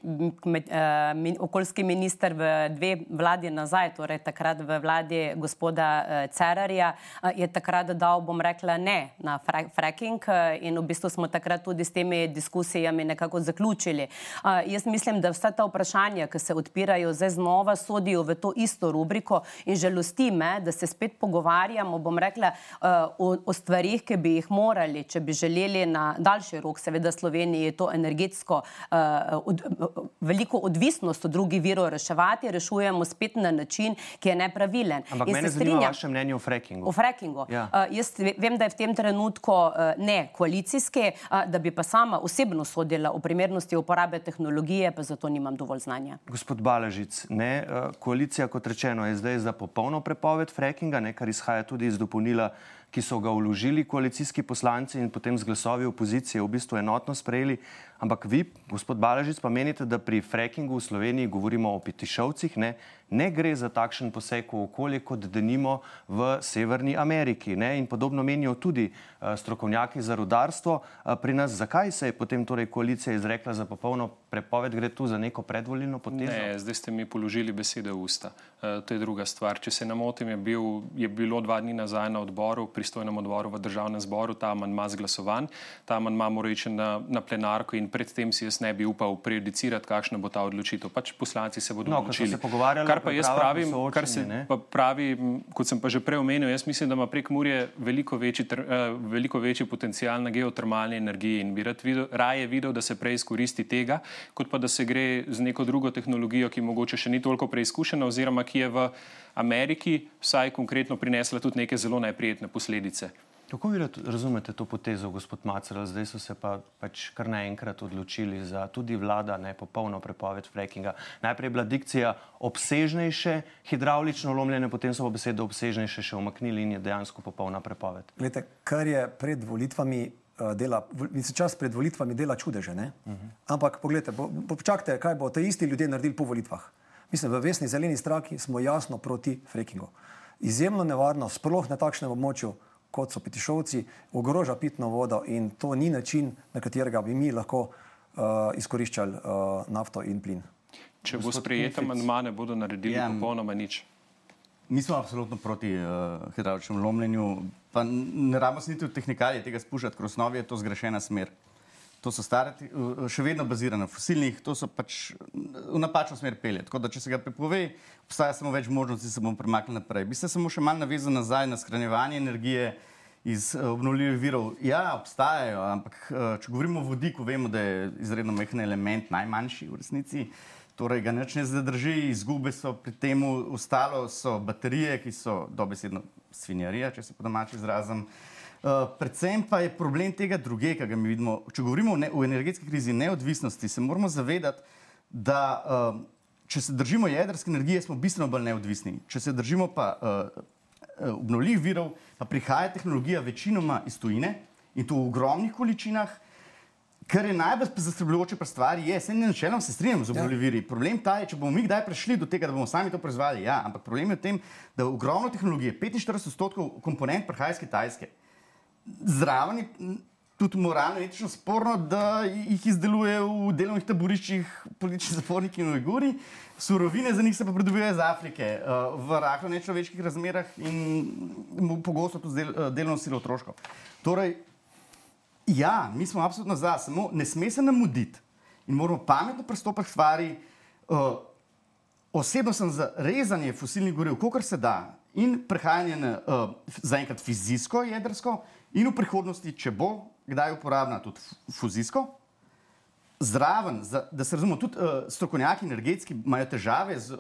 med, uh, min, okoljski minister v dve vladi nazaj, torej takrat v vladi gospoda uh, Cerarja, uh, je takrat dal, bom rekla, ne na fra fracking uh, in v bistvu smo takrat tudi s temi diskusijami nekako zaključili. Uh, jaz mislim, da vsa ta vprašanja, ki se odpirajo, zdaj znova sodijo v to isto rubriko in žalosti me, da se spet pogovarjamo, bom rekla, uh, o, o stvarih, ki bi jih morali, če bi želeli na daljši rok, seveda Sloveniji to energetsko uh, od, uh, veliko odvisnost od drugih virov reševati, rešujemo spet na način, ki je nepravilen. Ampak In mene zanima strinjam- vaše mnenje o frackingu. O frackingu. Ja. Uh, jaz ve- vem, da je v tem trenutku uh, ne koalicijski, uh, da bi pa sama osebno sodila o primernosti uporabe tehnologije, pa zato nimam dovolj znanja. Gospod Balažic, ne, eh, koalicija, kot rečeno, je zdaj za popolno prepoved frackinga, ne, kar izhaja tudi iz dopolnila, ki so ga vložili koalicijski poslanci in potem z glasovi opozicije v bistvu enotno sprejeli. Ampak vi, gospod Balažic, pa menite, da pri frackingu v Sloveniji govorimo o petišovcih, ne, ne gre za takšen poseg v okolje, kot denimo v Severni Ameriki. Ne, in podobno menijo tudi uh, strokovnjaki za rudarstvo. Uh, pri nas, zakaj se je potem torej koalicija izrekla za popolno prepoved, gre tu za neko predvolilno potezo? Ne, zdaj ste mi položili besede v usta. E, to je druga stvar. Če se ne motim, je, bil, je bilo dva dni nazaj na odboru, pristojnem odboru v državnem zboru, ta manjma zglasovan. Ta manjma mora iti na, na plenarko in predtem si jaz ne bi upal prejudicirati, kakšna bo ta odločitev. Pač poslanci se bodo No, odločili. se pogovarjali Kar pa jaz pravim, kar se soočenje, ne? pa pravi, kot sem pa že prej omenil, jaz mislim, da ima prek Murje veliko večji, ter, uh, veliko večji potencial na geotermalni energiji in bi rad videl, raje videl, da se prej izkoristi tega, kot pa da se gre z neko drugo tehnologijo, ki mogoče še ni toliko preizkušena oziroma ki je v Ameriki vsaj konkretno prinesla tudi neke zelo neprijetne posledice. Kako vi raz- razumete to potezo, gospod Macer? Zdaj so se pa pač kar naenkrat odločili za tudi vlada, ne popolno prepoved frackinga. Najprej je bila dikcija obsežnejše hidravlično lomljenje, potem so pa besedo obsežnejše še umaknili in je dejansko popolna prepoved. Glede, kar je pred volitvami uh, dela, mislim, čas pred volitvami dela čudeže. Uh -huh. Ampak poglejte, po- po- počakajte, kaj bo te isti ljudje naredili po volitvah. Mislim, v Vesni zeleni straki smo jasno proti frackingu. Izjemno nevarno, sploh na takšnem območju, kot so petišovci, ogroža pitno vodo in to ni način, na katerega bi mi lahko uh, izkoriščali uh, nafto in plin. Če bo sprejet amandma, ne bodo naredili Ja, popolnoma nič. Mi smo absolutno proti uh, hidravličnemu lomljenju, pa ne rabimo se niti v tehnikalije tega spuščati, ker v osnovi je to zgrešena smer. To so stare, še vedno bazirane na fosilnih, to so pač v napačno smer pelje. Tako da, če se ga prepove, obstaja samo več možnosti, da se bomo premaknili naprej. Bi se samo še malo navezal nazaj na shranjevanje energije iz uh, obnovljivih virov. Ja, obstajajo, ampak uh, če govorimo o vodiku, vemo, da je izredno majhen element, najmanjši v resnici. Torej, ga nič ne zadrži, izgube so pri tem, ostalo so baterije, ki so dobesedno svinjarija, če se po domači izrazim. Uh, predvsem pa je problem tega druge, ki ga mi vidimo. Če govorimo o, ne, o energetski krizi neodvisnosti, se moramo zavedati, da uh, če se držimo jedrske energije, smo bistveno bolj neodvisni. Če se držimo pa uh, obnovljivih virov, pa prihaja tehnologija večinoma iz tujine in to v ogromnih količinah. Kar je najbolj zaskrbljujoče pri stvari, je, se načeloma strinjam z obnovljivimi viri. Problem ta je, če bomo mi kdaj prišli do tega, da bomo sami to proizvajali. Ja, ampak problem je v tem, da ogromno tehnologije, 45 odstotkov komponent prihaja iz Kitajske. Zraven je tudi moralno, etično sporno, da jih izdeluje v delovnih taboriščih politični zaporniki in ujguri, surovine za njih se pa pridobivajo iz Afrike eh, v rahlo nečloveških razmerah in pogosto tudi eh, delovno silo otroško. Torej, Ja, mi smo absolutno za, samo ne sme se nam muditi in moramo pametno pristopiti k stvari. Uh, osebno sem za rezanje fosilnih goriv, kolikor se da, in prehajanje na uh, zaenkrat fizijsko, jedrsko, in v prihodnosti, če bo kdaj uporabna tudi fuzijsko. Zraven, za, da se razumemo, tudi uh, strokovnjaki energetski imajo težave z uh,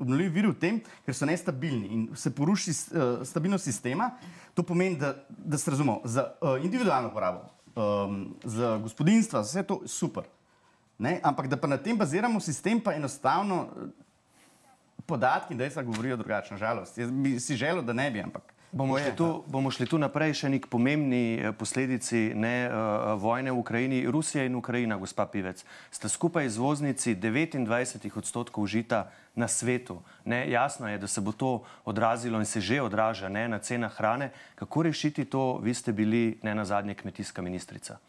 obnovljivimi viri v tem, ker so nestabilni in se poruši uh, stabilnost sistema. To pomeni, da, da se razumemo, za uh, individualno uporabo um, za gospodinstva, vse to je super. Ne? Ampak da pa na tem baziramo sistem, pa enostavno podatki, da se govorijo drugače, nažalost. Jaz bi si želel, da ne bi, ampak. Bomo šli, tu, bomo šli tu naprej še nek pomembni eh, posledici ne, uh, vojne v Ukrajini. Rusija in Ukrajina, gospa Pivec, sta skupaj izvoznici 29 odstotkov žita na svetu. Ne, jasno je, da se bo to odrazilo in se že odraža ne, na cenah hrane. Kako rešiti to? Vi ste bili ne na zadnje kmetijska ministrica.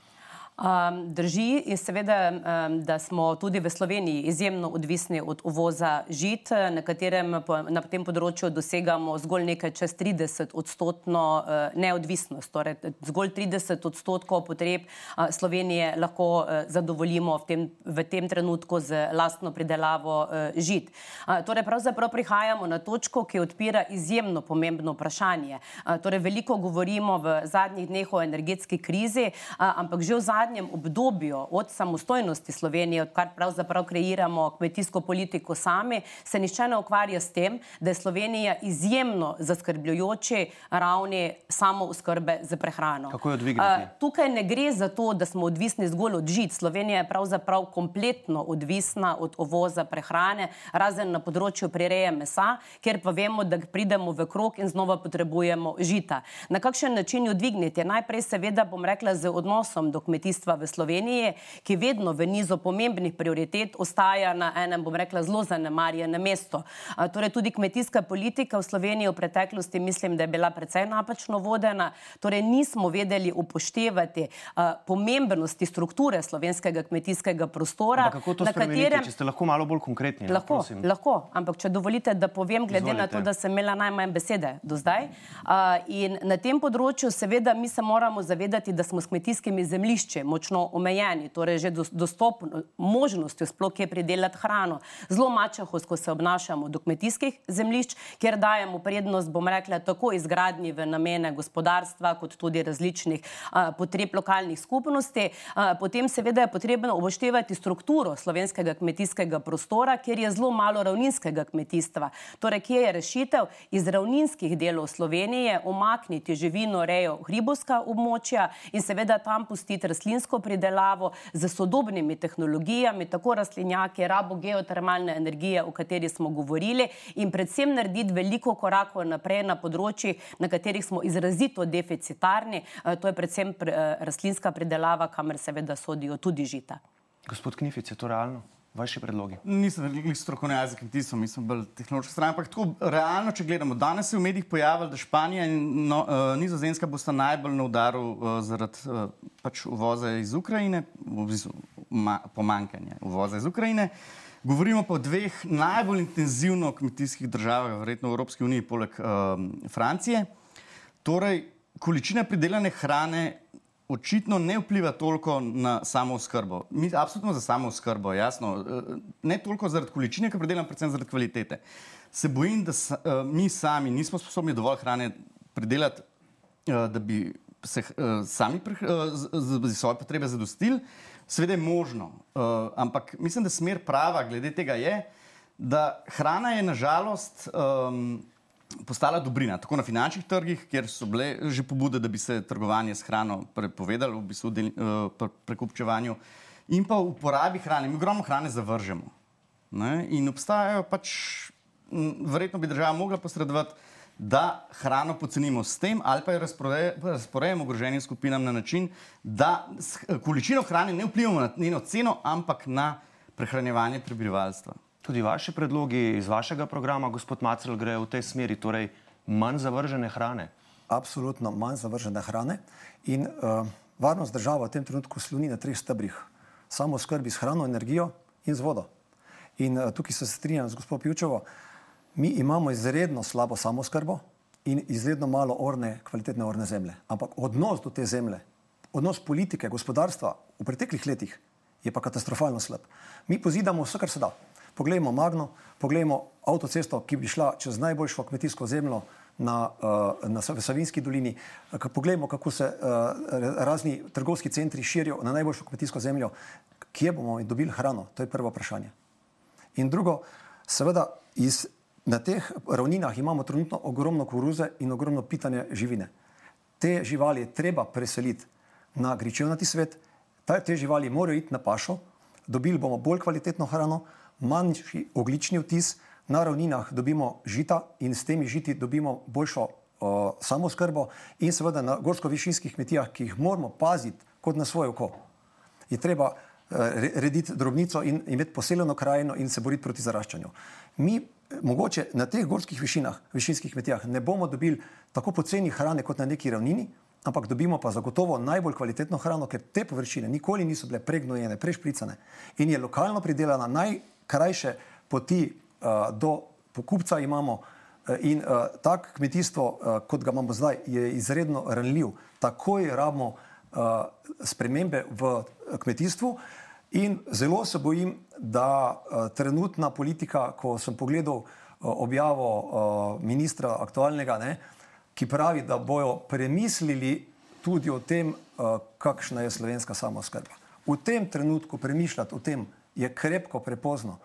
Um, drži je seveda, um, da smo tudi v Sloveniji izjemno odvisni od uvoza žit, na katerem na tem področju dosegamo zgolj nekaj čez 30 odstotno uh, neodvisnost. Torej, zgolj 30 odstotkov potreb uh, Slovenije lahko uh, zadovoljimo v tem, v tem trenutku z lastno pridelavo uh, žit. Uh, torej, pravzaprav prihajamo na točko, ki odpira izjemno pomembno vprašanje. Uh, torej, veliko govorimo v zadnjih dneh o energetski krizi, uh, ampak že v zadnjih zadnjem obdobju, od samostojnosti Slovenije, odkar pravzaprav kreiramo kmetijsko politiko sami, se nišče ne ukvarja s tem, da je Slovenija izjemno zaskrbljujoči ravni samo uskrbe za prehrano. Kako jo odvigniti? Uh, tukaj ne gre za to, da smo odvisni zgolj od žit. Slovenija je pravzaprav kompletno odvisna od ovoza prehrane, razen na področju prireje mesa, kjer pa vemo, da pridemo v krok in znova potrebujemo žita. Na kakšen način jo dvigniti? Najprej seveda bom rekla z odnosom do kmetijstva kmetijstva v Sloveniji, ki vedno v nizu pomembnih prioritet ostaja na enem, bom rekla, zelo zanemarjenem mestu. Torej, tudi kmetijska politika v Sloveniji v preteklosti mislim, da je bila precej napačno vodena. Torej, nismo vedeli upoštevati pomembnosti strukture slovenskega kmetijskega prostora. Ampak kako to spremeniti, katerem... če ste lahko malo bolj konkretni? No, lahko, no, lahko, ampak če dovolite, da povem, glede Izvolite. na to, da sem imela najmanj besede do zdaj. In na tem področju seveda mi se moramo zavedati, da smo s kmetijskimi zemlišči močno omejeni, torej že dostop možnosti sploh je pridelati hrano. Zelo mačehovsko se obnašamo do kmetijskih zemljišč, kjer dajemo prednost, bom rekla, tako izgradnji v namene gospodarstva, kot tudi različnih a, potreb lokalnih skupnosti. A, potem seveda je potrebno upoštevati strukturo slovenskega kmetijskega prostora, kjer je zelo malo ravninskega kmetijstva. Torej, kje je rešitev iz ravninskih delov Slovenije omakniti živino, rejo, hribovska območja in seveda tam pustiti rastlinske rastlinsko pridelavo z sodobnimi tehnologijami, tako rastlinjake, rabo geotermalne energije, o kateri smo govorili, in predvsem narediti veliko korakov naprej na področjih, na katerih smo izrazito deficitarni, eh, to je predvsem eh, rastlinska pridelava, kamor seveda sodijo tudi žita. Gospod Knific, je to realno? Vaši predlogi? Nisem velik strokovnjak za kmetijstvo, smo bolj tehnološki stran. Ampak tako realno, če gledamo, danes se je v medijih pojavilo, da Španija in no, uh, Nizozemska bosta najbolj na udaru uh, zaradi uh, pač uvoza iz Ukrajine, v bistvu pomankanja uvoza iz Ukrajine. Govorimo pa o dveh najbolj intenzivno kmetijskih državah, verjetno v Evropski uniji, poleg uh, Francije. Torej, količina pridelane hrane očitno ne vpliva toliko na samo skrbo. Mi absolutno za samo skrbo, jasno, eh, ne toliko zaradi količine, ki predelam, predvsem zaradi kvalitete. Se bojim, da sa, eh, mi sami nismo sposobni dovolj hrane predelati, eh, da bi se sami za svoje potrebe zadostili. Sveda je možno, ampak mislim, da smer prava glede tega je, da hrana je nažalost um, postala dobrina, tako na finančnih trgih, kjer so bile že pobude, da bi se trgovanje s hrano prepovedalo, v bistvu del, uh, pre, prekupčevanju, in pa v uporabi hrane. Mi ogromno hrane zavržemo. Ne? In obstajajo pač, verjetno bi država mogla posredovati, da hrano pocenimo s tem, ali pa jo razpore- razporejamo ogroženim skupinam na način, da s količino hrane ne vplivamo na njeno ceno, ampak na prehranjevanje prebivalstva. Tudi vaši predlogi iz vašega programa, gospod Macel, grejo v tej smeri, torej manj zavržene hrane. Absolutno manj zavržene hrane. In uh, varnost države v tem trenutku sloni na treh stebrih: samo skrbi s hrano, energijo in z vodo. In uh, tukaj se strinjam z gospod Pivčevo, mi imamo izredno slabo samoskrbo in izredno malo orne, kvalitetne orne zemlje. Ampak odnos do te zemlje, odnos politike, gospodarstva v preteklih letih je pa katastrofalno slab. Mi pozidamo vse, kar se da. Poglejmo Magno, poglejmo avtocesto, ki bi šla čez najboljšo kmetijsko zemljo na, uh, na Savinski dolini. K- Poglejmo, kako se uh, razni trgovski centri širijo na najboljšo kmetijsko zemljo. Kje bomo dobili hrano? To je prvo vprašanje. In drugo, seveda, iz, na teh ravninah imamo trenutno ogromno koruze in ogromno pitanja živine. Te živali je treba preseliti na gričevnati svet, te živali morajo iti na pašo, dobili bomo bolj kvalitetno hrano, manjši oglični vtis, na ravninah dobimo žita in s temi žiti dobimo boljšo o, samoskrbo in seveda na gorsko-višinskih kmetijah, ki jih moramo paziti kot na svoje oko je treba eh, re- rediti drobnico in imeti poseljeno krajino in se boriti proti zaraščanju. Mi eh, mogoče na teh gorskih višinah, višinskih kmetijah ne bomo dobili tako poceni hrane kot na neki ravnini, ampak dobimo pa zagotovo najbolj kvalitetno hrano, ker te površine nikoli niso bile pregnojene, prešpricane in je lokalno pridelana najkrajše poti uh, do pokupca imamo. eh, In uh, tak kmetijstvo, uh, kot ga imamo zdaj, je izredno ranljiv. Takoj rabimo uh, spremembe v eh, kmetijstvu. In zelo se bojim, da uh, trenutna politika, ko sem pogledal uh, objavo uh, ministra aktualnega, ne, ki pravi, da bojo premislili tudi o tem, uh, kakšna je slovenska samozkrba. V tem trenutku premišljati o tem je krepko prepozno.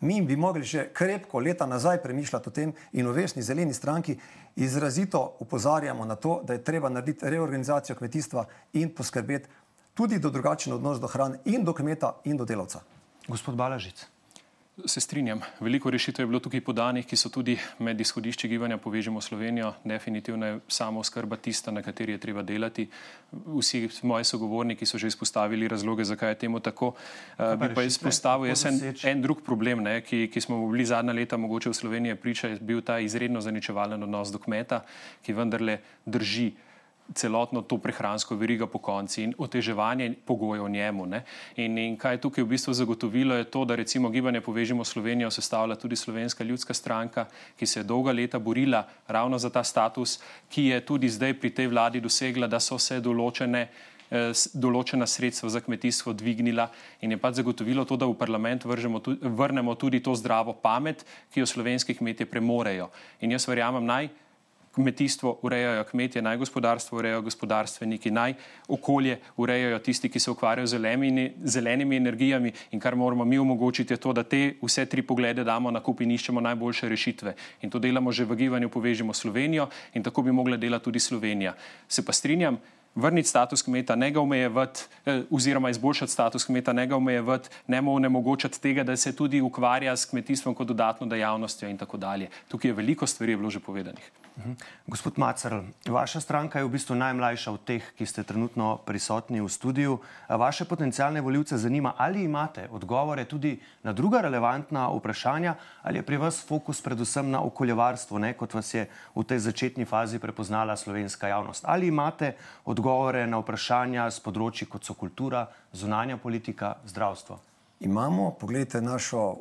Mi bi mogli že krepko leta nazaj premišljati o tem in v Vesni zeleni stranki izrazito upozarjamo na to, da je treba narediti reorganizacijo kmetijstva in poskrbeti tudi do drugačen odnos do hrane in do kmeta in do delavca. Gospod Balažic. Se strinjam. Veliko rešitev je bilo tukaj podanih, ki so tudi med izhodišči gibanja Povežemo Slovenijo. Definitivno je samo oskrba tista, na kateri je treba delati. Vsi moji sogovorniki so že izpostavili razloge, zakaj je temu tako. Uh, bi pa izpostavil jaz en, en drug problem, ne, ki, ki smo bili zadnja leta mogoče v Sloveniji priča, je bil ta izredno zaničevalen odnos do kmeta, ki vendarle drži celotno to prehransko verigo po konci in oteževanje pogojev njemu. Ne. In, in kaj je tukaj v bistvu zagotovilo, je to, da recimo gibanje Povežimo Slovenijo sestavlja tudi Slovenska ljudska stranka, ki se je dolga leta borila ravno za ta status, ki je tudi zdaj pri tej vladi dosegla, da so se določene eh, določena sredstva za kmetijstvo dvignila in je pač zagotovilo to, da v parlament vržemo, vrnemo tudi to zdravo pamet, ki jo slovenski kmetje premorejo. In jaz verjamem, naj kmetijstvo urejajo kmetje, naj gospodarstvo urejajo gospodarstveniki, naj okolje urejajo tisti, ki se ukvarjajo z zelenimi, zelenimi energijami in kar moramo mi omogočiti je to, da te vse tri poglede damo na kup in iščemo najboljše rešitve. In to delamo že v gibanju Povežimo Slovenijo in tako bi mogla delati tudi Slovenija. Se pa strinjam, vrniti status kmeta, ne ga omejevati, eh, oziroma izboljšati status kmeta, ne ga omejevati, ne mu onemogočati tega, da se tudi ukvarja s kmetijstvom kot dodatno dejavnostjo in tako dalje. Tukaj je veliko stvari je bilo že povedanih. Gospod Macer, vaša stranka je v bistvu najmlajša od teh, ki ste trenutno prisotni v studiu. Vaše potencijalne voljivce zanima, ali imate odgovore tudi na druga relevantna vprašanja, ali je pri vas fokus predvsem na okoljevarstvo, ne, kot vas je v tej začetni fazi prepoznala slovenska javnost. Ali imate odgovore na vprašanja z področji, kot so kultura, zunanja politika, zdravstvo? Imamo, pogledajte našo,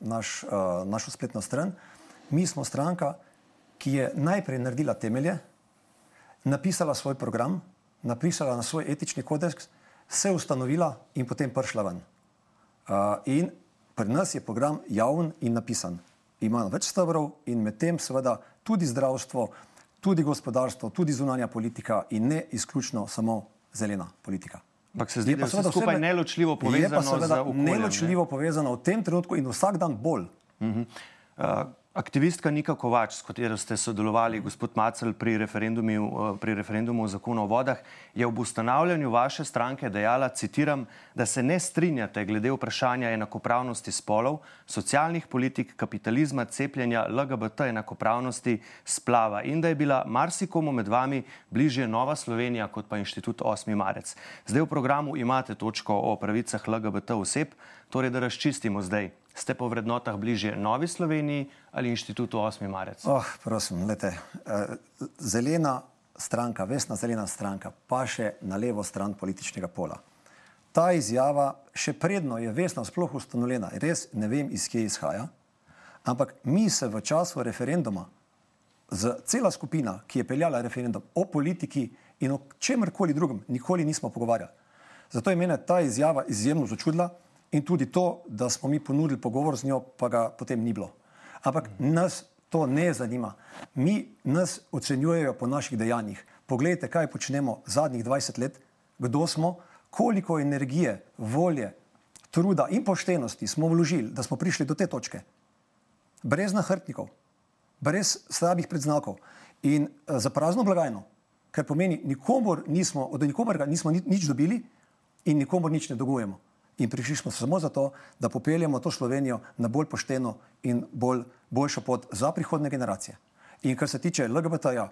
naš, našo spletno stran. Mi smo stranka, ki je najprej naredila temelje, napisala svoj program, napisala na svoj etični kodeks, se ustanovila in potem prišla ven. In pri nas je program javen in napisan. Ima več stebrov in med tem seveda tudi zdravstvo, tudi gospodarstvo, tudi zunanja politika in ne izključno samo zelena politika. Ampak se zdi, Je da je vse skupaj vse- neločljivo Je pa povezano seveda okoljem. ne? neločljivo povezano v tem trenutku in vsak dan bolj. Uh, Aktivistka Nika Kovač, s katero ste sodelovali, gospod Macel, pri, pri referendumu o zakonu o vodah, je ob ustanavljanju vaše stranke dejala, citiram, da se ne strinjate glede vprašanja enakopravnosti spolov, socialnih politik, kapitalizma, cepljenja, LGBT enakopravnosti, splava in da je bila marsikomu med vami bližje Nova Slovenija kot pa inštitut 8. marec. Zdaj v programu imate točko o pravicah LGBT oseb, torej da razčistimo zdaj ste po vrednotah bližje Novi Sloveniji ali inštitutu 8. marec? Oh, prosim, lete, eh, zelena stranka, vesna zelena stranka, pa še na levo stran političnega pola. Ta izjava, še predno je vesna sploh ustanovljena, res ne vem, iz kje izhaja, ampak mi se v času referenduma, z cela skupina, ki je peljala referendum o politiki in o čemrkoli drugem, nikoli nismo pogovarjali. Zato je mene ta izjava izjemno začudila in tudi to, da smo mi ponudili pogovor z njo, pa ga potem ni bilo. Ampak nas to ne zanima. Mi nas ocenjujejo po naših dejanjih. Poglejte, kaj počnemo zadnjih 20 let, kdo smo, koliko energije, volje, truda in poštenosti smo vložili, da smo prišli do te točke. Brez nahrtnikov, brez slabih predznakov in uh, za prazno blagajno, kar pomeni, nikomor nismo, od nikomor nismo nič dobili in nikomor nič ne dolgujemo. In prišli smo samo zato, da popeljemo to Slovenijo na bolj pošteno in bolj, boljšo pot za prihodne generacije. In kar se tiče LGBT-ja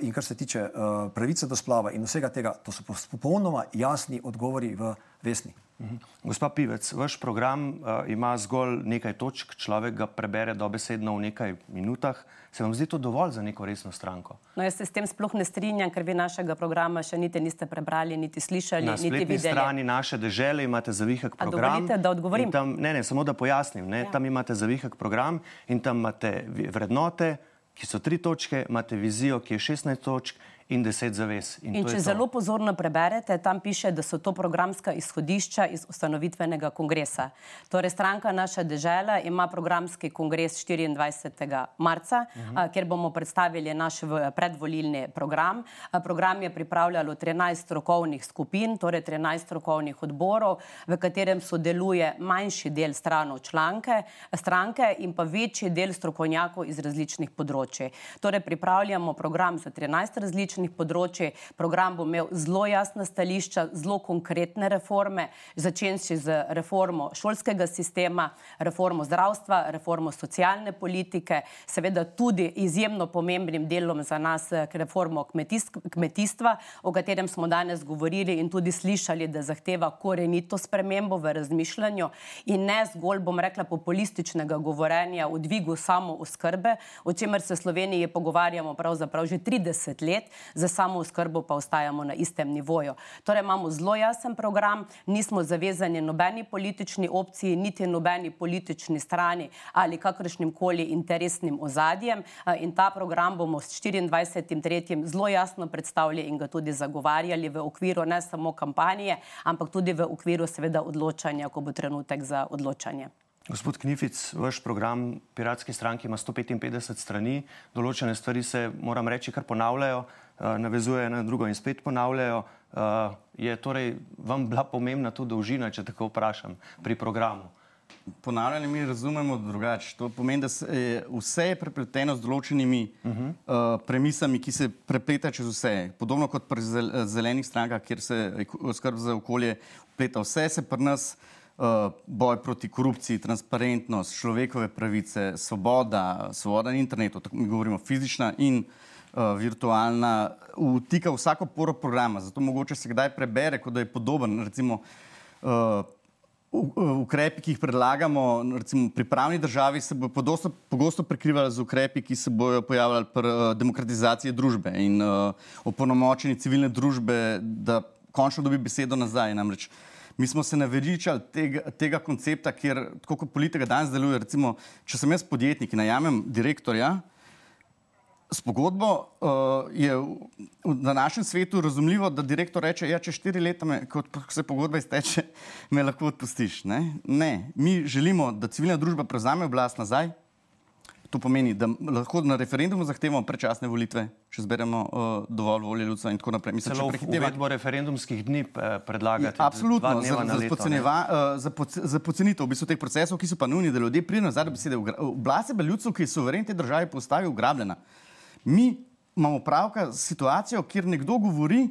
in kar se tiče uh, pravice do splava in vsega tega, to so popolnoma jasni odgovori v vesni. Mhm. Gospa Pivec, vaš program uh, ima zgolj nekaj točk, človek ga prebere dobesedno v nekaj minutah. Se vam zdi to dovolj za neko resno stranko? No, jaz se s tem sploh ne strinjam, ker vi našega programa še niti niste prebrali, niti slišali, Na niti videli. Na strani naše države imate zavihek program. Dovolite, da odgovorim? Tam, ne, ne, samo da pojasnim. Ja. Tam imate zavihek program in tam imate vrednote, ki so tri točke, imate vizijo, ki je 16 točk in deset zaves. In, in če zelo pozorno preberete, tam piše, da so to programska izhodišča iz ustanovitvenega kongresa. Torej, stranka Naša država ima programski kongres 24. marca, uh -huh. a, kjer bomo predstavili naš predvolilni program. A, program je pripravljalo 13 strokovnih skupin, torej 13 strokovnih odborov, v katerem sodeluje manjši del stranov članke, stranke in pa večji del strokovnjakov iz različnih področji. Torej, pripravljamo program za 13 različnih različnih področji. Program bo imel zelo jasna stališča, zelo konkretne reforme, začenši z reformo šolskega sistema, reformo zdravstva, reformo socialne politike, seveda tudi izjemno pomembnim delom za nas, reformo kmetijstva, o katerem smo danes govorili in tudi slišali, da zahteva korenito spremembo v razmišljanju. In ne zgolj, bom rekla, populističnega govorenja o dvigu samo oskrbe, o čemer se v Sloveniji pogovarjamo pravzaprav že 30 let, za samo oskrbo pa ostajamo na istem nivoju. Torej imamo zelo jasen program, nismo zavezani nobeni politični opciji, niti nobeni politični strani ali kakršnim koli interesnim ozadjem in ta program bomo s 24.3. zelo jasno predstavili in ga tudi zagovarjali v okviru ne samo kampanje, ampak tudi v okviru seveda odločanja, ko bo trenutek za odločanje. Gospod Knific, vaš program Piratske stranke ima 155 strani, določene stvari se, moram reči, kar ponavljajo. Eh, navezujejo na drugo in spet ponavljajo. Uh, je torej vam bila pomembna tudi dolžina, če tako vprašam, pri programu? Ponavljanje mi razumemo drugače. To pomeni, da se, je, vse je prepleteno z določenimi uh -huh. uh, premisami, ki se prepletajo čez vse. Podobno kot pri zelenih strankah, kjer se skrb za okolje pleta vse, se pri nas uh, boj proti korupciji, transparentnost, človekove pravice, svoboda, svoboda na internetu, tako mi govorimo fizična in uh, virtualna, vtika vsako poro programa. Zato mogoče se kdaj prebere, kot da je podoben. Recimo, uh, Ukrepi, ki jih predlagamo, recimo pri pravni državi, se bodo podosto, pogosto prekrivali z ukrepi, ki se bodo pojavljali pri uh, demokratizaciji družbe in uh, opolnomočenju civilne družbe, da končno dobi besedo nazaj. Namreč, mi smo se naveličali tega, tega koncepta, kjer, tako kot politika danes deluje, recimo, če sem jaz podjetnik in najamem direktorja, uh, S pogodbo uh, je v današnjem svetu razumljivo, da direktor reče: ja, Če štiri leta, me, ko se pogodba izteče, (laughs) me lahko odpustiš. Ne? ne, mi želimo, da civilna družba prevzame oblast nazaj. To pomeni, da lahko na referendumu zahtevamo predčasne volitve, če zberemo uh, dovolj volje ljudstva in tako naprej. Mislim, Celo prehiteva... uvedbo referendumskih dni eh, predlagati. Absolutno, za, za, leto, uh, za, poc za pocenitev v bistvu teh procesov, ki so pa nujni, da ljudje pridejo nazaj, da besede. Oblast je bila ljudstvo, ki je suveren te države postavil, ugrabljena. Mi imamo pravka s situacijo, kjer nekdo govori,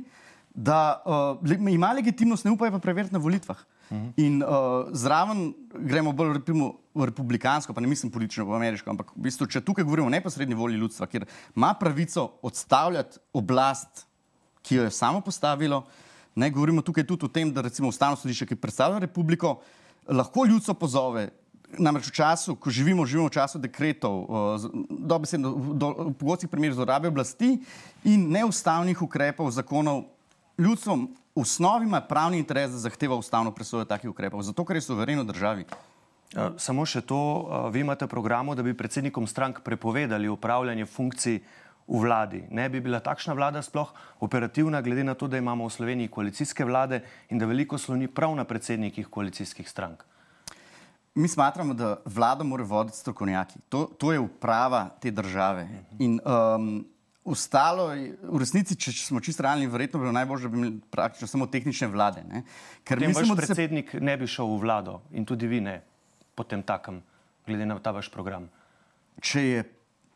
da uh, ima legitimnost, ne upajo pa preveriti na volitvah. Uh -huh. In uh, zraven gremo bolj repimo, republikansko, pa ne mislim politično, v ameriško, ampak v bistvu, če tukaj govorimo o neposrednji volji ljudstva, kjer ima pravico odstavljati oblast, ki jo je samo postavilo, ne govorimo tukaj tudi o tem, da recimo ustavno sodišče, ki predstavlja republiko, lahko ljudstvo pozove. Namreč v času, ko živimo, živimo v času dekretov, dobesedno v pogostih primerih zlorabe oblasti in neustavnih ukrepov, zakonov, ljudstvo v osnovi ima pravni interes, da zahteva ustavno presojo takih ukrepov, zato ker je suvereno državi. Samo še to, vi imate v programu, da bi predsednikom strank prepovedali upravljanje funkcij v vladi. Ne bi bila takšna vlada sploh operativna, glede na to, da imamo v Sloveniji koalicijske vlade in da veliko sloni prav na predsednikih koalicijskih strank. Mi smatramo, da vlado mora voditi strokovnjaki. To, to je uprava te države. In um, Ostalo, v resnici, če, če smo čisto realni, verjetno bi bilo najbolje, da bi imeli praktično samo tehnične vlade. Ne? Ker mislim, da predsednik se... ne bi šel v vlado in tudi vi ne, potem takem, glede na ta vaš program. Če je,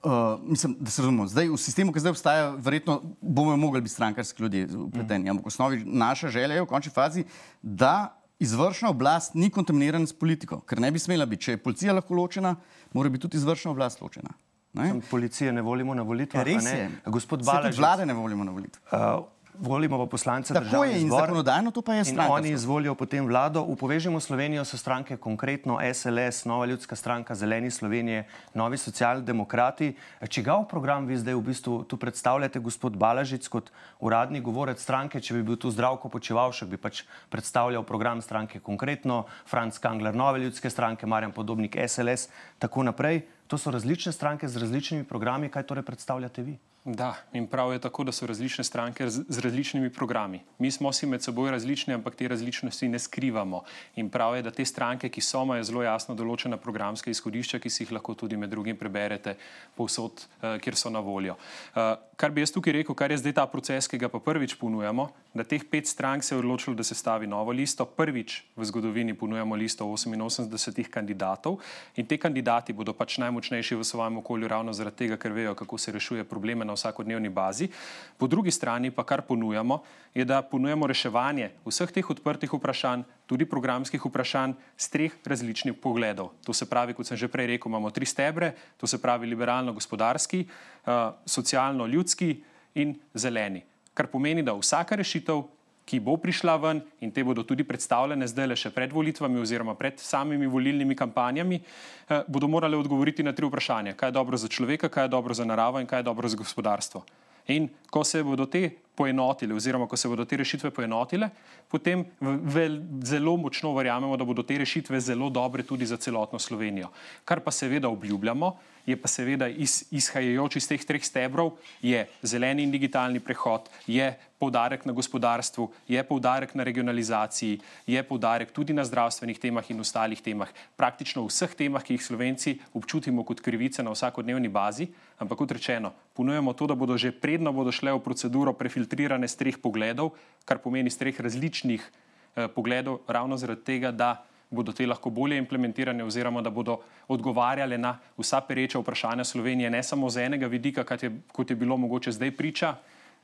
uh, mislim, da se razumemo, zdaj v sistemu, ki zdaj obstaja, verjetno bomo mogli biti strankarski ljudje upleteni. Mm. Ampak v osnovi naša želja je v končni fazi, da izvršna oblast ni kontaminirana s politiko, ker ne bi smela biti. Če je policija lahko ločena, mora biti tudi izvršna oblast ločena. Ne? Policije ne volimo na volitvah. Res je. Gospod Balaž. Vlade ne volimo na volitvah. Uh, volimo pa poslance Tako je in zbor, zakonodajno to pa je stranka. Oni izvolijo potem vlado. V Povežimo Slovenijo so stranke konkretno SLS, Nova ljudska stranka, Zeleni Slovenije, Novi socialdemokrati. Čigav program vi zdaj v bistvu tu predstavljate, gospod Balažic, kot uradni govorec stranke, če bi bil tu zdravko počevalšek, bi pač predstavljal program stranke konkretno, Franz Kangler, Nove ljudske stranke, Marjan Podobnik, SLS, tako naprej. To so različne stranke z različnimi programi, kaj torej predstavljate vi? Da, in prav je tako, da so različne stranke z, z različnimi programi. Mi smo si med seboj različni, ampak te različnosti ne skrivamo. In prav je, da te stranke, ki so, imajo zelo jasno določena programska izhodišča, ki si jih lahko tudi med drugim preberete povsod, uh, kjer so na voljo. Uh, kar bi jaz tukaj rekel, kar je zdaj ta proces, ki ga pa prvič ponujamo, da teh pet strank se je odločilo, da se stavi novo listo. Prvič v zgodovini ponujamo listo 88 kandidatov in te kandidati bodo pač najmočnejši v svojem okolju ravno zaradi tega, ker vejo, kako se rešuje probleme na vsakodnevni bazi. Po drugi strani pa kar ponujamo, je, da ponujamo reševanje vseh teh odprtih vprašanj, tudi programskih vprašanj, z treh različnih pogledov. To se pravi, kot sem že prej rekel, imamo tri stebre, to se pravi liberalno-gospodarski, uh, socialno-ljudski in zeleni. Kar pomeni, da vsaka rešitev, ki bo prišla ven in te bodo tudi predstavljene zdaj le še pred volitvami oziroma pred samimi volilnimi kampanjami, eh, bodo morale odgovoriti na tri vprašanja. Kaj je dobro za človeka, kaj je dobro za naravo in kaj je dobro za gospodarstvo. In ko se bodo te poenotile, oziroma ko se bodo te rešitve poenotile, potem zelo močno verjamemo, da bodo te rešitve zelo dobre tudi za celotno Slovenijo. Kar pa seveda obljubljamo, je pa seveda iz, izhajajoč iz teh treh stebrov, je zeleni in digitalni prehod, je poudarek na gospodarstvu, je poudarek na regionalizaciji, je poudarek tudi na zdravstvenih temah in ostalih temah, praktično vseh temah, ki jih Slovenci občutimo kot krivice na vsakodnevni bazi. Ampak kot rečeno, ponujemo to, da bodo že predno bodo šle v proceduro prefiltrirane z treh pogledov, kar pomeni z treh različnih eh, pogledov, ravno zaradi tega, da bodo te lahko bolje implementirane, oziroma da bodo odgovarjale na vsa pereča vprašanja Slovenije, ne samo z enega vidika, kot je, kot je bilo mogoče zdaj priča,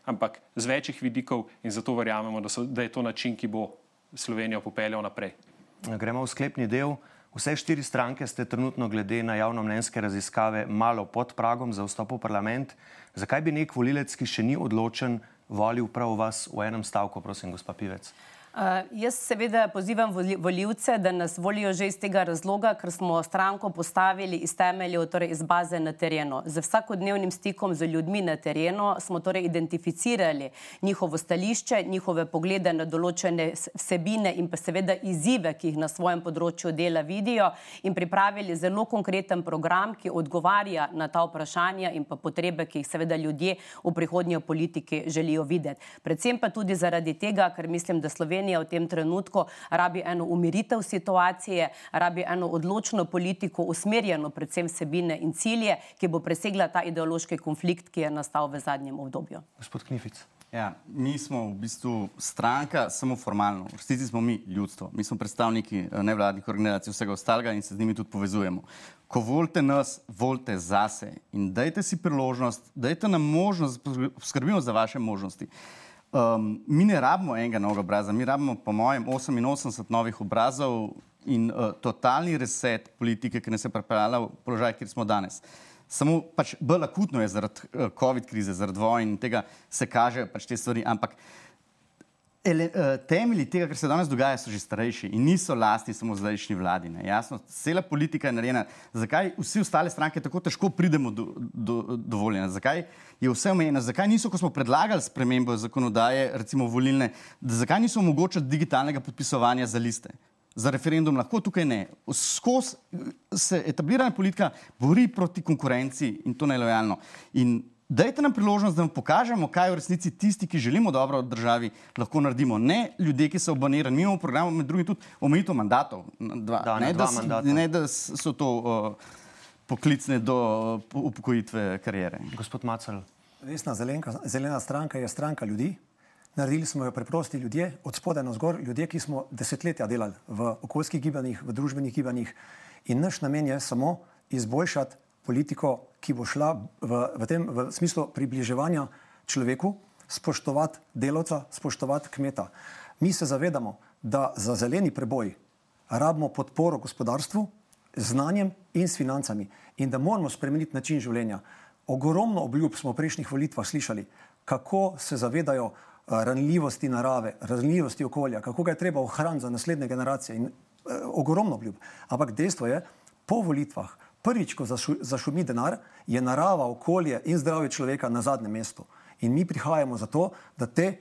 ampak z večjih vidikov in zato verjamemo, da, so, da je to način, ki bo Slovenijo popeljal naprej. Gremo v sklepni del. Vse štiri stranke ste trenutno glede na javnomnenjske raziskave malo pod pragom za vstop v parlament. Zakaj bi nek volilec, ki še ni odločen, volil prav vas v enem stavku, prosim, gospod Pivec? Uh, jaz seveda pozivam voljivce, da nas volijo že iz tega razloga, ker smo stranko postavili iz temeljev, torej iz baze na terenu. Z vsakodnevnim stikom z ljudmi na terenu smo torej identificirali njihovo stališče, njihove poglede na določene vsebine in pa seveda izzive, ki jih na svojem področju dela vidijo in pripravili zelo konkreten program, ki odgovarja na ta vprašanja in pa potrebe, ki jih seveda ljudje v prihodnji politiki želijo videti. Predvsem pa tudi zaradi tega, ker mislim, da Slovenija Slovenija v tem trenutku rabi eno umiritev situacije, rabi eno odločno politiko, usmerjeno predvsem vsebine in cilje, ki bo presegla ta ideološki konflikt, ki je nastal v zadnjem obdobju. Gospod Knific. Ja, mi smo v bistvu stranka, samo formalno. V resnici smo mi ljudstvo. Mi smo predstavniki eh, nevladnih organizacij, vsega ostalega in se z njimi tudi povezujemo. Ko volite nas, volite zase in dajte si priložnost, dajte nam možnost, skrbimo za vaše možnosti. Um, mi ne rabimo enega novega obraza, mi rabimo, po mojem, 88 novih obrazov in uh, totalni reset politike, ki nas je pripeljala v položaj, kjer smo danes. Samo pač bolj akutno je zaradi uh, COVID krize, zaradi vojn in tega se kaže pač te stvari, ampak ele, uh, temelji tega, kar se danes dogaja, so že starejši in niso lasti samo zdajšnji vladi. Ne? Jasno, cela politika je narejena. Zakaj vsi ostale stranke tako težko pridemo do, do, do voljenja? Zakaj je vse omejeno? Zakaj niso, ko smo predlagali spremembo zakonodaje, recimo volilne, zakaj niso omogočili digitalnega podpisovanja za liste? za referendum, lahko tukaj ne. Skozi se etablirana politika bori proti konkurenci in to nelojalno. In dajte nam priložnost, da vam pokažemo, kaj v resnici tisti, ki želimo dobro od državi, lahko naredimo. Ne ljudje, ki so abonirani. Mi imamo program, med drugim tudi omejitev mandatov. Dva, da, ne, dva da, mandata. ne, da so to uh, poklicne do uh, upokojitve karijere. Gospod Macel. Resna zelenka, zelena stranka je stranka ljudi. Naredili smo jo preprosti ljudje, od spodaj na zgor, ljudje, ki smo desetletja delali v okoljskih gibanjih, v družbenih gibanjih. In naš namen je samo izboljšati politiko, ki bo šla v, v tem v smislu približevanja človeku, spoštovati delavca, spoštovati kmeta. Mi se zavedamo, da za zeleni preboj rabimo podporo gospodarstvu, znanjem in s financami in da moramo spremeniti način življenja. Ogromno obljub smo v prejšnjih volitvah slišali, kako se zavedajo ranljivosti narave, ranljivosti okolja, kako ga je treba ohraniti za naslednje generacije. In, eh, ogromno obljub. Ampak dejstvo je, po volitvah, prvič, ko zašu, zašumi denar, je narava, okolje in zdravje človeka na zadnjem mestu. In mi prihajamo zato, da te,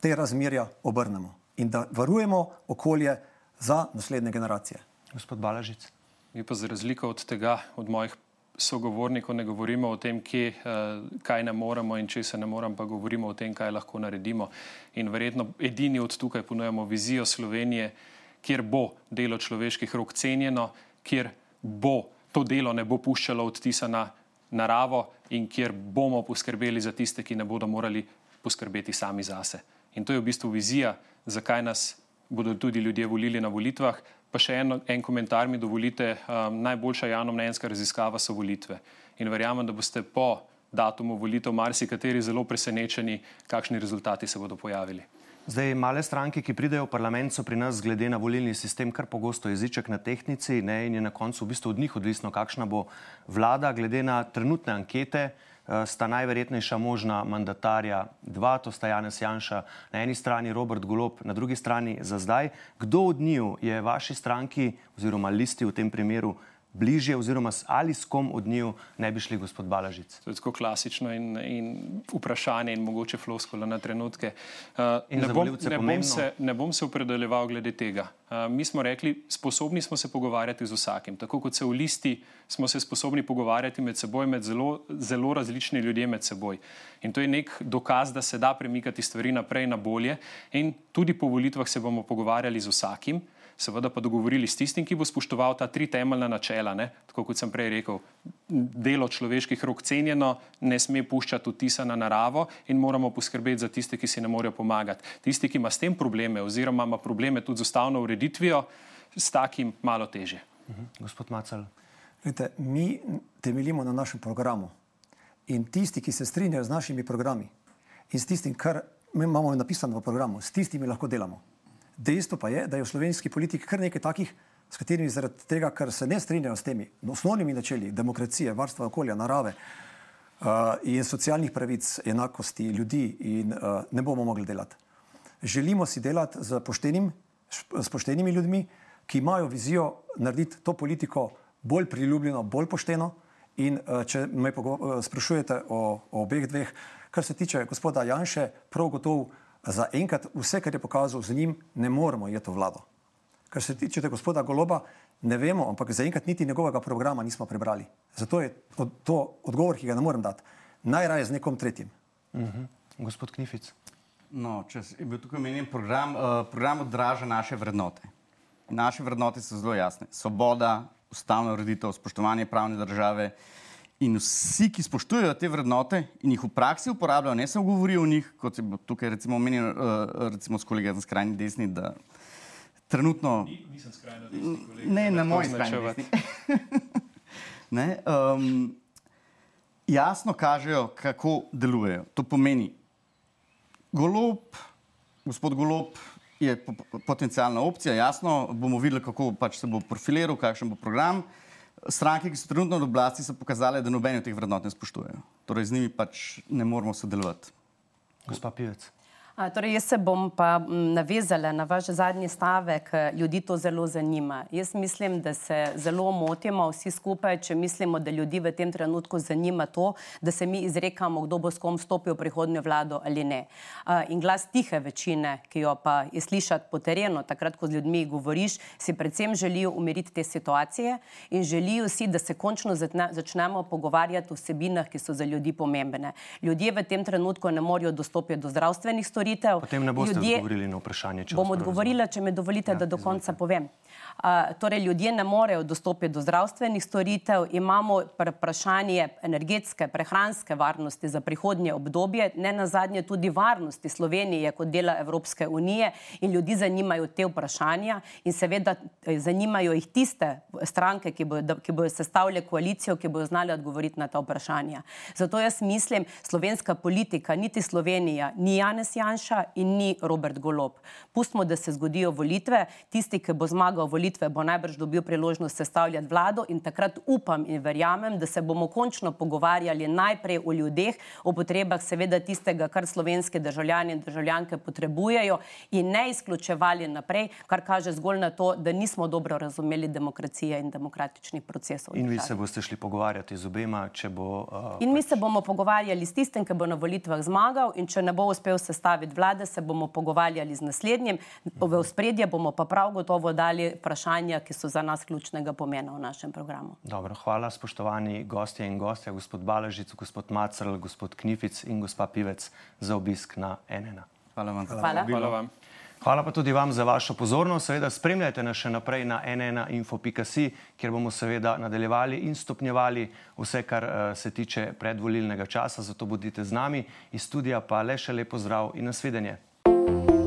te razmerja obrnemo in da varujemo okolje za naslednje generacije. Gospod Balažic. Mi pa za razliko od tega, od mojih sogovornikov ne govorimo o tem, kje, uh, kaj ne moremo in če se ne moramo, pa govorimo o tem, kaj lahko naredimo. In verjetno edini od tukaj ponujemo vizijo Slovenije, kjer bo delo človeških rok cenjeno, kjer bo to delo ne bo puščalo odtisa na naravo in kjer bomo poskrbeli za tiste, ki ne bodo morali poskrbeti sami zase. In to je v bistvu vizija, zakaj nas bodo tudi ljudje volili na volitvah, Pa še en, en komentar mi dovolite. Um, najboljša javnomnenjska raziskava so volitve. In verjamem, da boste po datumu volitev marsikateri zelo presenečeni, kakšni rezultati se bodo pojavili. Zdaj, male stranke, ki pridejo v parlament, so pri nas, glede na volilni sistem, kar pogosto jeziček na tehnici, ne, in je na koncu v bistvu od njih odvisno, kakšna bo vlada, glede na trenutne ankete. Eh, sta najverjetnejša možna mandatarja dva, to sta Janez Janša na eni strani, Robert Golob na drugi strani za zdaj. Kdo od njiju je vaši stranki oziroma listi v tem primeru bližje, oziroma ali s kom od njiju ne bi šli gospod Balažic? To je tako klasično in, in vprašanje in mogoče floskola na trenutke. Uh, ne, bom, ne, bom se, ne bom se opredeljeval glede tega. Uh, mi smo rekli, sposobni smo se pogovarjati z vsakim. Tako kot se v listi smo se sposobni pogovarjati med seboj, med zelo, zelo različni ljudje med seboj. In to je nek dokaz, da se da premikati stvari naprej na bolje. In tudi po volitvah se bomo pogovarjali z vsakim seveda pa dogovorili s tistim, ki bo spoštoval ta tri temeljna načela. Ne? Tako kot sem prej rekel, delo človeških rok cenjeno, ne sme puščati vtisa na naravo in moramo poskrbeti za tiste, ki si ne morejo pomagati. Tisti, ki ima s tem probleme, oziroma ima probleme tudi z ustavno ureditvijo, s takim malo teže. -huh. Gospod Macal. Lete, mi temeljimo na našem programu. In tisti, ki se strinjajo z našimi programi in s tistim, kar imamo napisano v programu, s tistimi lahko delamo. Dejstvo pa je, da je v slovenski politiki kar nekaj takih, s katerimi zaradi tega, ker se ne strinjajo s temi osnovnimi načeli demokracije, varstva okolja, narave uh, in socialnih pravic, enakosti ljudi in uh, ne bomo mogli delati. Želimo si delati z, poštenim, s poštenimi ljudmi, ki imajo vizijo narediti to politiko bolj priljubljeno, bolj pošteno. In uh, če me sprašujete o, o obeh dveh, kar se tiče gospoda Janše, prav gotovo za enkrat vse, kar je pokazal z njim, ne moremo je to vlado. Kar se tiče gospoda Goloba, ne vemo, ampak zaenkrat niti njegovega programa nismo prebrali. Zato je to odgovor, ki ga ne morem dati. Najraje z nekom tretjim. Uh mhm. -huh. Gospod Knific. No, če je bil tukaj omenjen program, uh, program odraža naše vrednote. Naše vrednote so zelo jasne. Svoboda, ustavna ureditev, spoštovanje pravne države. In vsi, ki spoštujejo te vrednote in jih v praksi uporabljajo, ne samo govorijo o njih, kot je tukaj recimo omenjeno, uh, recimo s kolegom na skrajni desni, da trenutno. Ni, nisem skrajno desni. Kolega, ne, na moj skrajni desni. (laughs) um, jasno kažejo, kako delujejo. To pomeni, golob, gospod Golob je potencijalna opcija, jasno, bomo videli, kako pač se bo profiliral, kakšen bo program. Stranke, ki so trenutno v oblasti, so pokazale, da nobeni od teh vrednot ne spoštujejo. Torej, z njimi pač ne moramo sodelovati. Gospa Pivec. Torej, jaz se bom pa navezala na vaš zadnji stavek. Ljudi to zelo zanima. Jaz mislim, da se zelo motimo vsi skupaj, če mislimo, da ljudi v tem trenutku zanima to, da se mi izrekamo, kdo bo s kom stopil v prihodnjo vlado ali ne. In glas tihe večine, ki jo pa je slišati po terenu, takrat, ko z ljudmi govoriš, si predvsem želijo umiriti te situacije in želijo si, da se končno začnemo pogovarjati o vsebinah, ki so za ljudi pomembne. Ljudje v tem trenutku ne morejo dostopiti do zdravstvenih storitev storitev. Potem ne boste ljudje, odgovorili na vprašanje. Bom odgovorila, če me dovolite, ja, da do konca izvolite. povem. Uh, torej, ljudje ne morejo dostopiti do zdravstvenih storitev, imamo vprašanje energetske, prehranske varnosti za prihodnje obdobje, ne na zadnje tudi varnosti Slovenije kot dela Evropske unije in ljudi zanimajo te vprašanja in seveda eh, zanimajo jih tiste stranke, ki bodo, ki bodo sestavljale koalicijo, ki bodo znali odgovoriti na ta vprašanja. Zato jaz mislim, slovenska politika, niti Slovenija, ni Janez Janša in ni Robert Golob. Pustimo, da se zgodijo volitve, tisti, ki bo zmagal volitve, bo najbrž dobil priložnost sestavljati vlado in takrat upam in verjamem, da se bomo končno pogovarjali najprej o ljudeh, o potrebah seveda tistega, kar slovenske državljani in državljanke potrebujejo in ne izključevali naprej, kar kaže zgolj na to, da nismo dobro razumeli demokracije in demokratičnih procesov. In vi se boste šli pogovarjati z obema, če bo. Uh, in mi pač... se bomo pogovarjali s tistim, ki bo na volitvah zmagal in če ne bo uspel sestaviti vlade, se bomo pogovarjali z naslednjim. V spredje bomo pa prav gotovo dali vprašanja, ki so za nas ključnega pomena v našem programu. Dobro, hvala, spoštovani gostje in gostje, gospod Baležic, gospod Macrl, gospod Knific in gospa Pivec za obisk na NN. Hvala vam. Hvala. Hvala vam. Hvala pa tudi vam za vašo pozornost. Seveda spremljajte nas še naprej na nnainfo.si, kjer bomo seveda nadaljevali in stopnjevali vse, kar uh, se tiče predvolilnega časa. Zato bodite z nami iz studija, pa le še lepo zdrav in nasvidenje. thank you